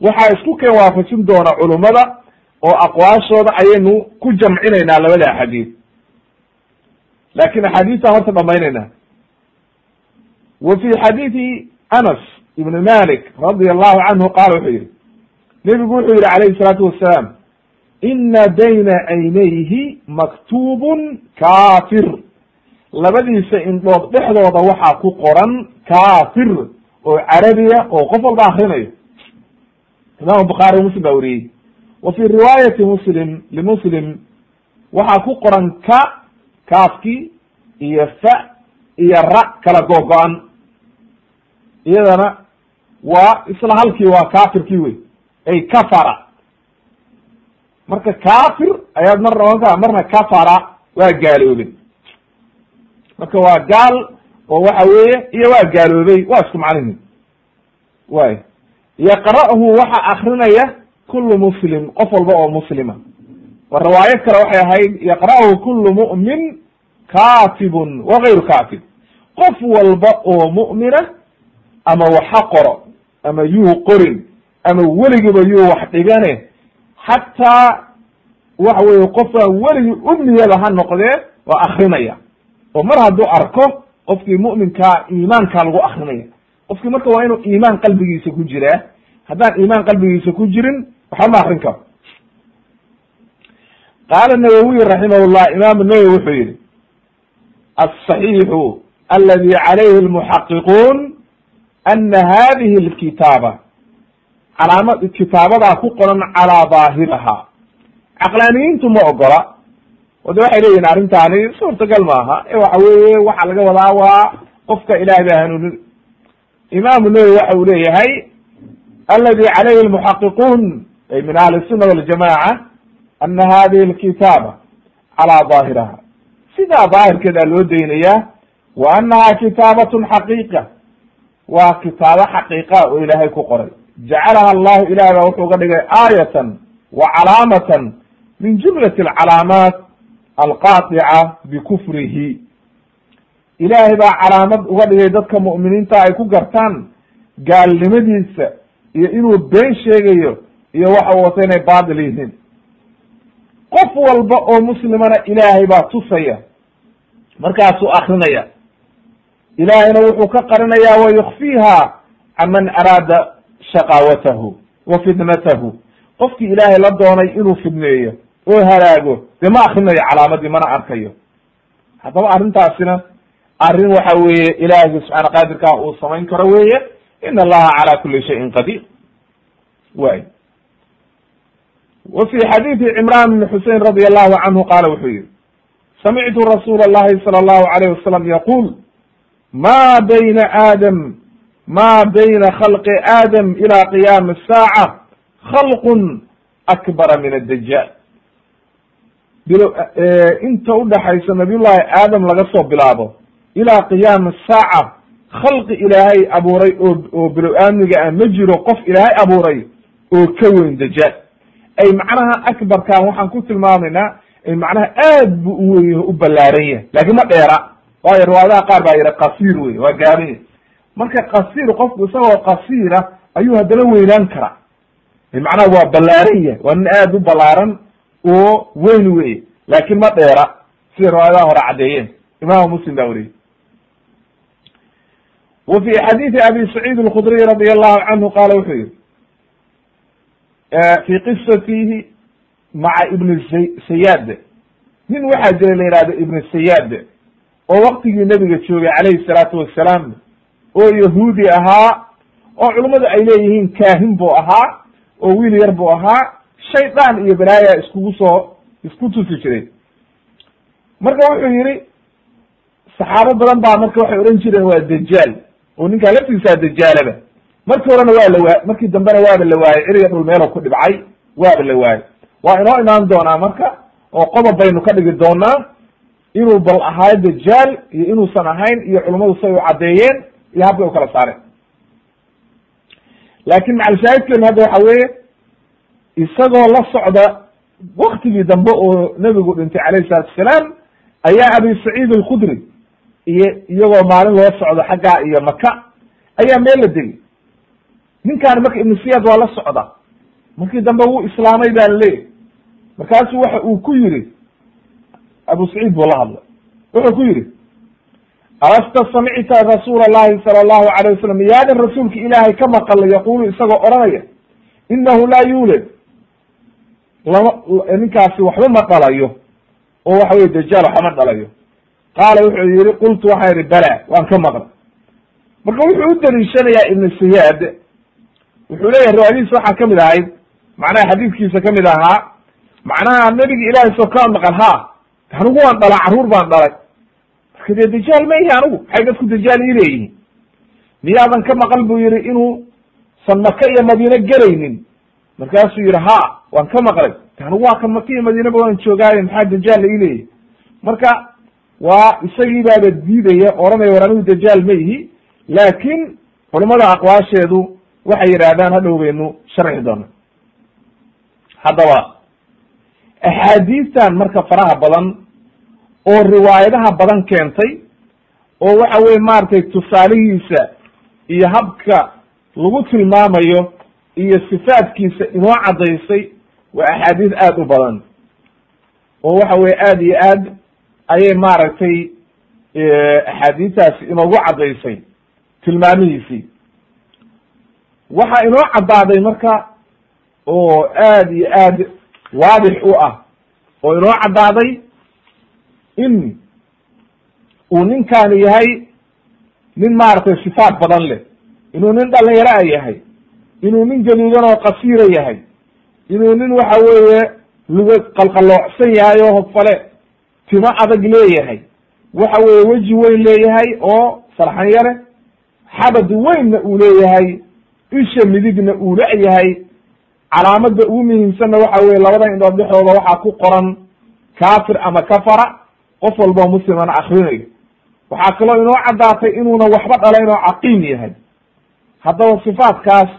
waxaa isku keen waafajin doona culummada oo aqwaashooda ayaynu ku jamcinaynaa labada xadiid laakiin axaadiistaa horta dhamaynaynaa wa fi xadiidi anas ibn malik radi allahu canhu qaala wuxuu yihi nebigu wuxuu yihi calayhi salaatu wasalaam ina bayna caynayhi maktubun kafir labadiisa indhood dhexdooda waxaa ku qoran kafir oo carabiya oo qof walba akrinayo imam bukhaari muslim baa weriyey wa fi riwaayati muslim limuslim waxaa ku qoran ka kaafki iyo fa iyo ra kala googo-an iyadana waa isla halkii waa kafirkii wey ay kafara. Marka kafir ayaad mar noqon marna kafara waa gaaloobay marka waa gaal oo waxa weeye iyo waa gaaloobay waa isku macnihi way yaqra'hu waxa akrinaya kulu muslim qof walba oo muslima. Wa riwaayad kale waxay ahayd yaqra'hu kulu mu'min katibun wa gayru katib qof walba oo mu'mina ama waxa qoro ama yuu qorin ama weligiba yuu wax dhigane xataa waxa weye qofaan weligii umniyada ha noqdee waa akrinaya. Oo mar hadduu arko qofkii mu'minkaa iimaankaa lagu akrinaya qofkii marka waa inuu iimaan qalbigiisa ku jiraa haddaan iimaan qalbigiisa ku jirin waxba ma akrin karo. Qaala nawowiy raximah llah imaam nawowi wuxuu yihi aلصaxiixu aladi calayhi lmuxaqiquun ana hadihi lkitaaba calaama kitaabadaa ku qoran calaa daahiriha caqlaaniyiintu ma ogola. O de waxay leeyihiin arrintaani suurtagal maaha ee waxa weye waxa laga wadaa waa qofka ilahay baa hanuunin imaamu nawowi waxa uu leeyahay aladi calayhi lmuxaqiquun ay min ahli الsuna waljamaca ana hadihi lkitaaba calaa daahiriha sidaa daahirkeedaa loo daynayaa wa anaha kitaabatun xaqiiqa waa kitaabo xaqiiqa oo ilaahay ku qoray. Jacalaha allahu ilahay baa wuxuu ga dhigay aayatan wa calaamatan min jumlati alcalaamaat alqaatica bikufrihi ilaahay baa calaamad uga dhigay dadka mu'miniinta ay ku gartaan gaalnimadiisa iyo inuu been sheegayo iyo waxa wata inay baatil yihiin. Qof walba oo muslimana ilaahay baa tusaya markaasuu akrinaya ilaahayna wuxuu ka qarinayaa wa yukfiiha can man araada shaqaawatahu wa fitnatahu. Qofkii ilaahay la doonay inuu fidneeyo oo halaago dee ma akrinayo calaamadii mana arkayo. Haddaba arrintaasina arrin waxa weeye ilaahay subxaana qaadirkaa uu samayn karo weeye in allaha calaa kuli shayin qadiir. Way wa fi xadiidi cimran bni xusein radi allahu canhu qaala wuxuu yihi samictu rasuula allahi sala allahu alayh wasalam yaqul ma bayna aadam ma bayna khalqi aadam ila qiyaami asaaca khalqun akbara min addajaal bilo inta udhaxaysa nabiyullahi aadam laga soo bilaabo ilaa qiyaami asaaca khalqi ilaahay abuuray oo bilow aamniga ah ma jiro qof ilaahay abuuray oo ka weyn dajaal ay macnaha akbarkan waxaan ku tilmaamaynaa ay macnaha aad bu u weyn u ballaaran yahay. Laakiin ma dheera. Waayo riwaayadaha qaar baa yidha qasiir wey waa gaaban yahy marka qasiir qofku isagoo qasiira ayuu haddana weynaan karaa. Macnaha waa ballaaran yahay waa nin aad u ballaaran oo weyn wey laakiin ma dheera. Sida riwaayadaha hore caddeeyeen imaamu muslim baa weriyey wa fi xadiidi abi saciid alkhudriy radi allahu canhu qaala wuxuu yihi fi qisatihi maca ibni sayaad nin waxaa jira la yihahdo ibni sayaad oo waktigii nebiga joogay calayhi salaatu wassalaam oo yahuudi ahaa oo culummadu ay leeyihiin kaahin buu ahaa oo wiil yar buu ahaa shaydaan iyo balaaya iskugu soo isku tusi jiray marka wuxuu yihi saxaabo badan baa marka waxay odhan jireen waa dajaal oo ninkaa laftiisaa dajaalaba markii horena waa la waa markii dambena waaba la waayey eriga dhul meelo ku dhibcay waaba la waayey waa inoo imaan doonaa marka oo qodob baynu ka dhigi doonaa inuu bal ahaayo dajaal iyo inuusan ahayn iyo culummadu say u caddeeyeen iyo habkay u kala saareen. Laakin macalshaahidkeenu hadda waxa weeye isagoo la socda waktigii dambe oo nebigu dhintay calayhi salatu asalaam ayaa abi saciid alkhudri iyo iyagoo maalin loo socdo xaggaa iyo maka ayaa meel la degay. Ninkaani marka ibnu siyaad waa la socda. Markii dambe wuu islaamay baa laleeyahy markaasuu waxa uu ku yiri abu saciid buu la hadlay. Wuxuu ku yidhi alasta samicta rasuula allahi sala allahu alayh wasalam yaadan rasuulka ilaahay ka maqalay yaqulu isagoo odhanaya inahu laa yuulad. Lama ninkaasi waxba ma dhalayo oo waxa weye dajaal waxba ma dhalayo qaala wuxuu yihi qultu waxaan yihi bala waan ka maqlay. Marka wuxuu u daliishanayaa ibnu siyaad. Wuxuu leeyahay riwaayadihiis waxaa ka mid ahayd macnaha xadiidkiisa ka mid ahaa macnaha nebiga ilaahay soo kaa maqan ha anigu waan dhala carruur baan dhalay. Marka dee dajaal ma ihi anigu maxay dadku dajaal ii leeyihiin. Miyaadan ka maqal buu yihi inuu san maka iyo madiine gelaynin. Markaasuu yihi ha waan ka maqlay. Anigu waa kan maka iyo madiineba waan joogaaye maxaa dajaal la ii leeyahy marka waa isagii baaba diidaya oranaya war dajaal ma ihi laakin culamada aqwaasheedu waxay yidhaahdaan hadhow baynu sharxi doona. Haddaba axaadiistan marka faraha badan oo riwaayadaha badan keentay oo waxa weye maaragtay tusaalihiisa iyo habka lagu tilmaamayo iyo sifaadkiisa inoo caddaysay waa axaadiis aad u badan. Oo waxa weye aad iyo aad ayay maaragtay axaadiistaasi inoogu caddaysay tilmaamihiisii. Waxaa inoo caddaaday marka oo aad iyo aad waadix u ah oo inoo caddaaday in uu ninkaani yahay nin maaragtay sifaat badan leh. Inuu nin dhalinyaro a yahay inuu nin gaduudan oo qasiira yahay inuu nin waxa weeye luga qalqaloocsan yahay oo hogfale timo adag leeyahay. Waxa weeye weji weyn leeyahay oo sarxanyare xabad weynna uu leeyahay. Isha midigna uu la-yahay calaamada ugu muhiimsanna waxa weye labada indhood dhexdooda waxaa ku qoran kafir ama kafara qof walboo muslimana akrinayo waxaa kaloo inoo caddaatay inuuna waxba dhalayn oo caqiim yahay. Haddaba sifaatkaas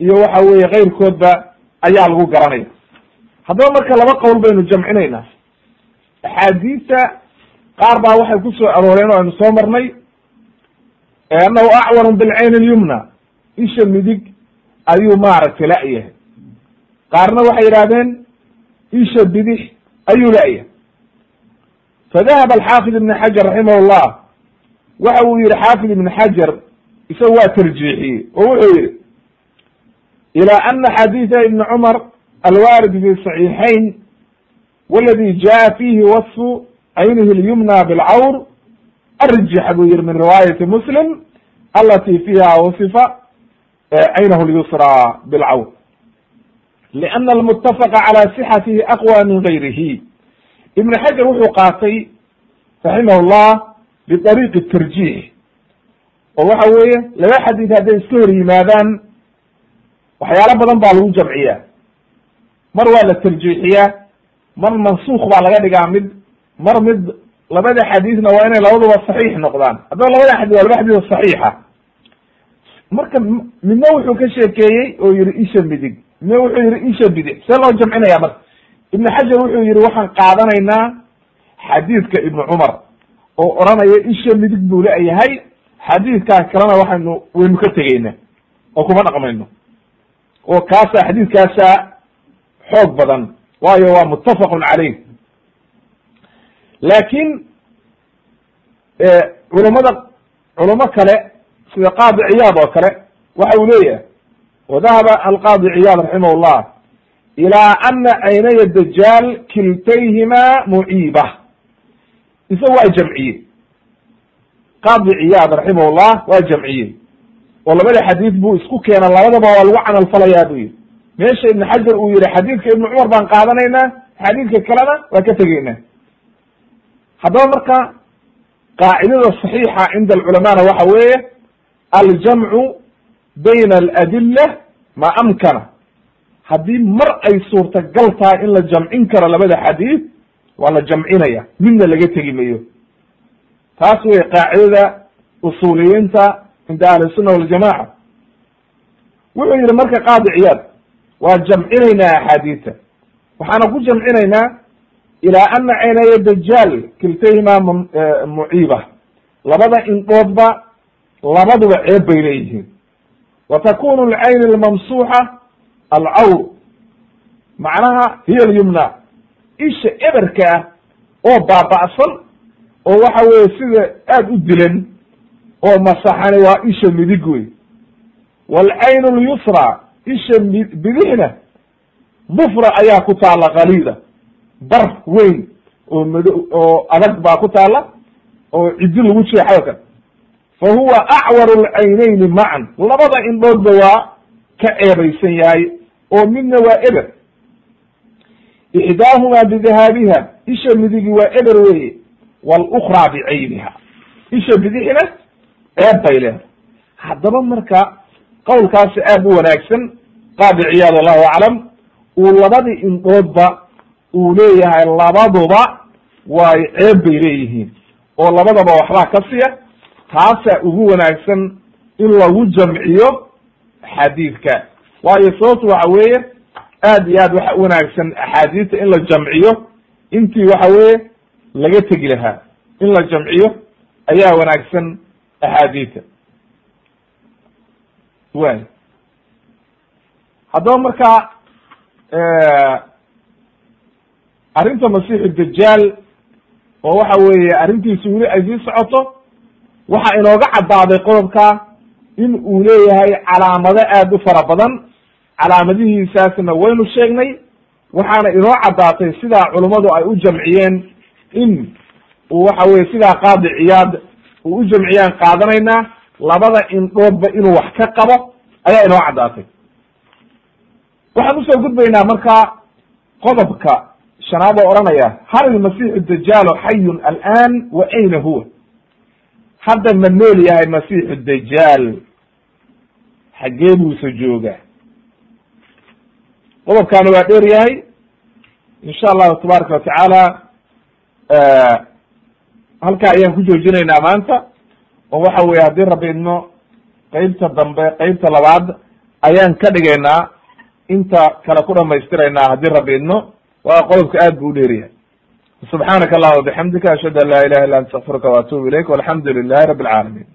iyo waxa weeye keyrkoodba ayaa lagu garanaya. Haddaba marka laba qowl baynu jamcinaynaa axaadiista qaar baa waxay ku soo arooreen oo aynu soo marnay annahu acwaru bilcayn alyumna isha midig ayuu maaragtay la-yahay qaarna waxay yidhahdeen isha bidix ayuu la-yahay fadahaba alxaafid ibn xajar raximah llah waxa uu yihi xaafid ibn xajar isaga waa tarjiixiyey oo wuxuu yihi ilى ana xadiida ibn cumar alwarid fi صaxiixayn wladi jaءa fihi wasfu caynihi اlyumna bاlcawr arjax buu yihi min riwaayati muslim alati fiha wasifa caynahu اlyusra bاlcawr liana almutafaqa cala sixatihi aqwa min gayrihi ibn xajar wuxuu qaatay raximah llah biariiqi tarjiix oo waxa weeye laba xadiid hadday iska hor yimaadaan waxyaalo badan baa lagu jamciyaa mar waa la tarjiixiyaa mar mansuuk baa laga dhigaa mid mar mid labada xadiidna waa inay labaduba saxiix noqdaan. Haddaba labada xadid waa laba xadiid oo saxiixa marka midna wuxuu ka sheekeeyey oo yihi isha midig. Midna wuxuu yihi isha bidic see loo jamcinaya marka. Ibn xajar wuxuu yihi waxaan qaadanaynaa xadiidka ibnu cumar oo odhanaya isha midig buu leeyahay xadiidkaa kalena waxaynu waynu ka tegeyna oo kuma dhaqmayno. Oo kaasa xadiidkaasa xoog badan waayo waa muttafaqun caleyh laakin culamada culamo kale sida qaadi ciyaad oo kale waxa uu leeyahay wadahaba alqaadi ciyaad raximah llah ilaa ana caynaya dajaal kiltayhima muciiba. Isaga waa jamciye. Qaadi ciyaad raximah llah waa jamciye. Oo labada xadiid buu isku keena labadaba waa lagu camalfalayaa buu yihi meesha ibn xajar uu yihi xadiidka ibnu cumar baan qaadanaynaa xadiidka kalena waa ka tegeynaa haddaba marka qaacidada saxiixa cinda alculamana waxa weeye aljamcu bayna aladila ma amkana. Haddii mar ay suurtagal tahay in la jamcin karo labada xadiid waa la jamcinaya midna laga tegi mayo. Taas wey qaacidada usuuliyiinta cinda ahli sunna waljamaca wuxuu yihi marka qaadi ciyaad waa jamcinaynaa axaadiidta. Waxaana ku jamcinaynaa ilaa ana caynaya dajaal kiltayhima muciiba. Labada indhoodba labaduba ceeb bay leeyihiin. Wa takunu alcayn almamsuuxa alcawr macnaha hiya alyumna. Isha eberka ah oo baaba'san oo waxa weye sida aada u dilan oo masaxani waa isha midig wey waalcayn lyusra isha bidixna dufra ayaa ku taala kaliida bar weyn oo mado oo adag baa ku taala oo ciddi lagu jeexayo kan. Fa huwa acwaru lcaynayni macan labada indhoodba waa ka ceebaysan yahay oo midna waa eber. Ixdaahumaa bidahaabiha isha midigi waa eber weye waalukraa bicayniha. Isha bidixina ceeb bay leedahay. Haddaba marka qowlkaasi aad u wanaagsan qaadi ciyaad allahu aclam uu labadii indhoodba uu leeyahay labaduba waay ceeb bay leeyihiin. Oo labadaba waxbaa ka siya taasaa ugu wanaagsan in lagu jamciyo xadiidka. Waayo sababtu waxa weeye aad iyo aad waxa wanaagsan axaadiista in la jamciyo. Intii waxa weeye laga tegi lahaa in la jamciyo ayaa wanaagsan axaadiista way haddaba marka arrinta masiixu dajaal oo waxa weeye arrintiisu weli ay sii socoto waxa inooga caddaaday qodobka in uu leeyahay calaamado aad u fara badan. Calaamadihiisaasna waynu sheegnay waxaana inoo caddaatay sidaa culummadu ay u jamciyeen in uu waxa weye sidaa qaadi ciyaad uu u jamciyaan qaadanaynaa labada indhoodba inuu wax ka qabo ayaa inoo caddaatay. Waxaan u soo gudbaynaa marka qodobka shanaad oo odhanaya hal ilmasiixu dajaalo xayun al'an wa ayna huwa? Hadda ma nool yahay masiixu dajaal xaggee buusa joogaa. Qodobkaana waa dheer yahay. Insha allahu tabaaraka watacaala halkaa ayaan ku joojinaynaa maanta oo waxa weye haddii rabbi idmo qeybta dambe qeybta labaad ayaan ka dhigaynaa inta kale ku dhamaystiraynaa haddii rabbi idmo waa qodobka aad bu u dheeryahay subxaanaka allahuma bixamdika ashhadu an laa ilaha illa anta astakfiruka waatubu ilayk walxamdu lilahi rabi alcaalamiin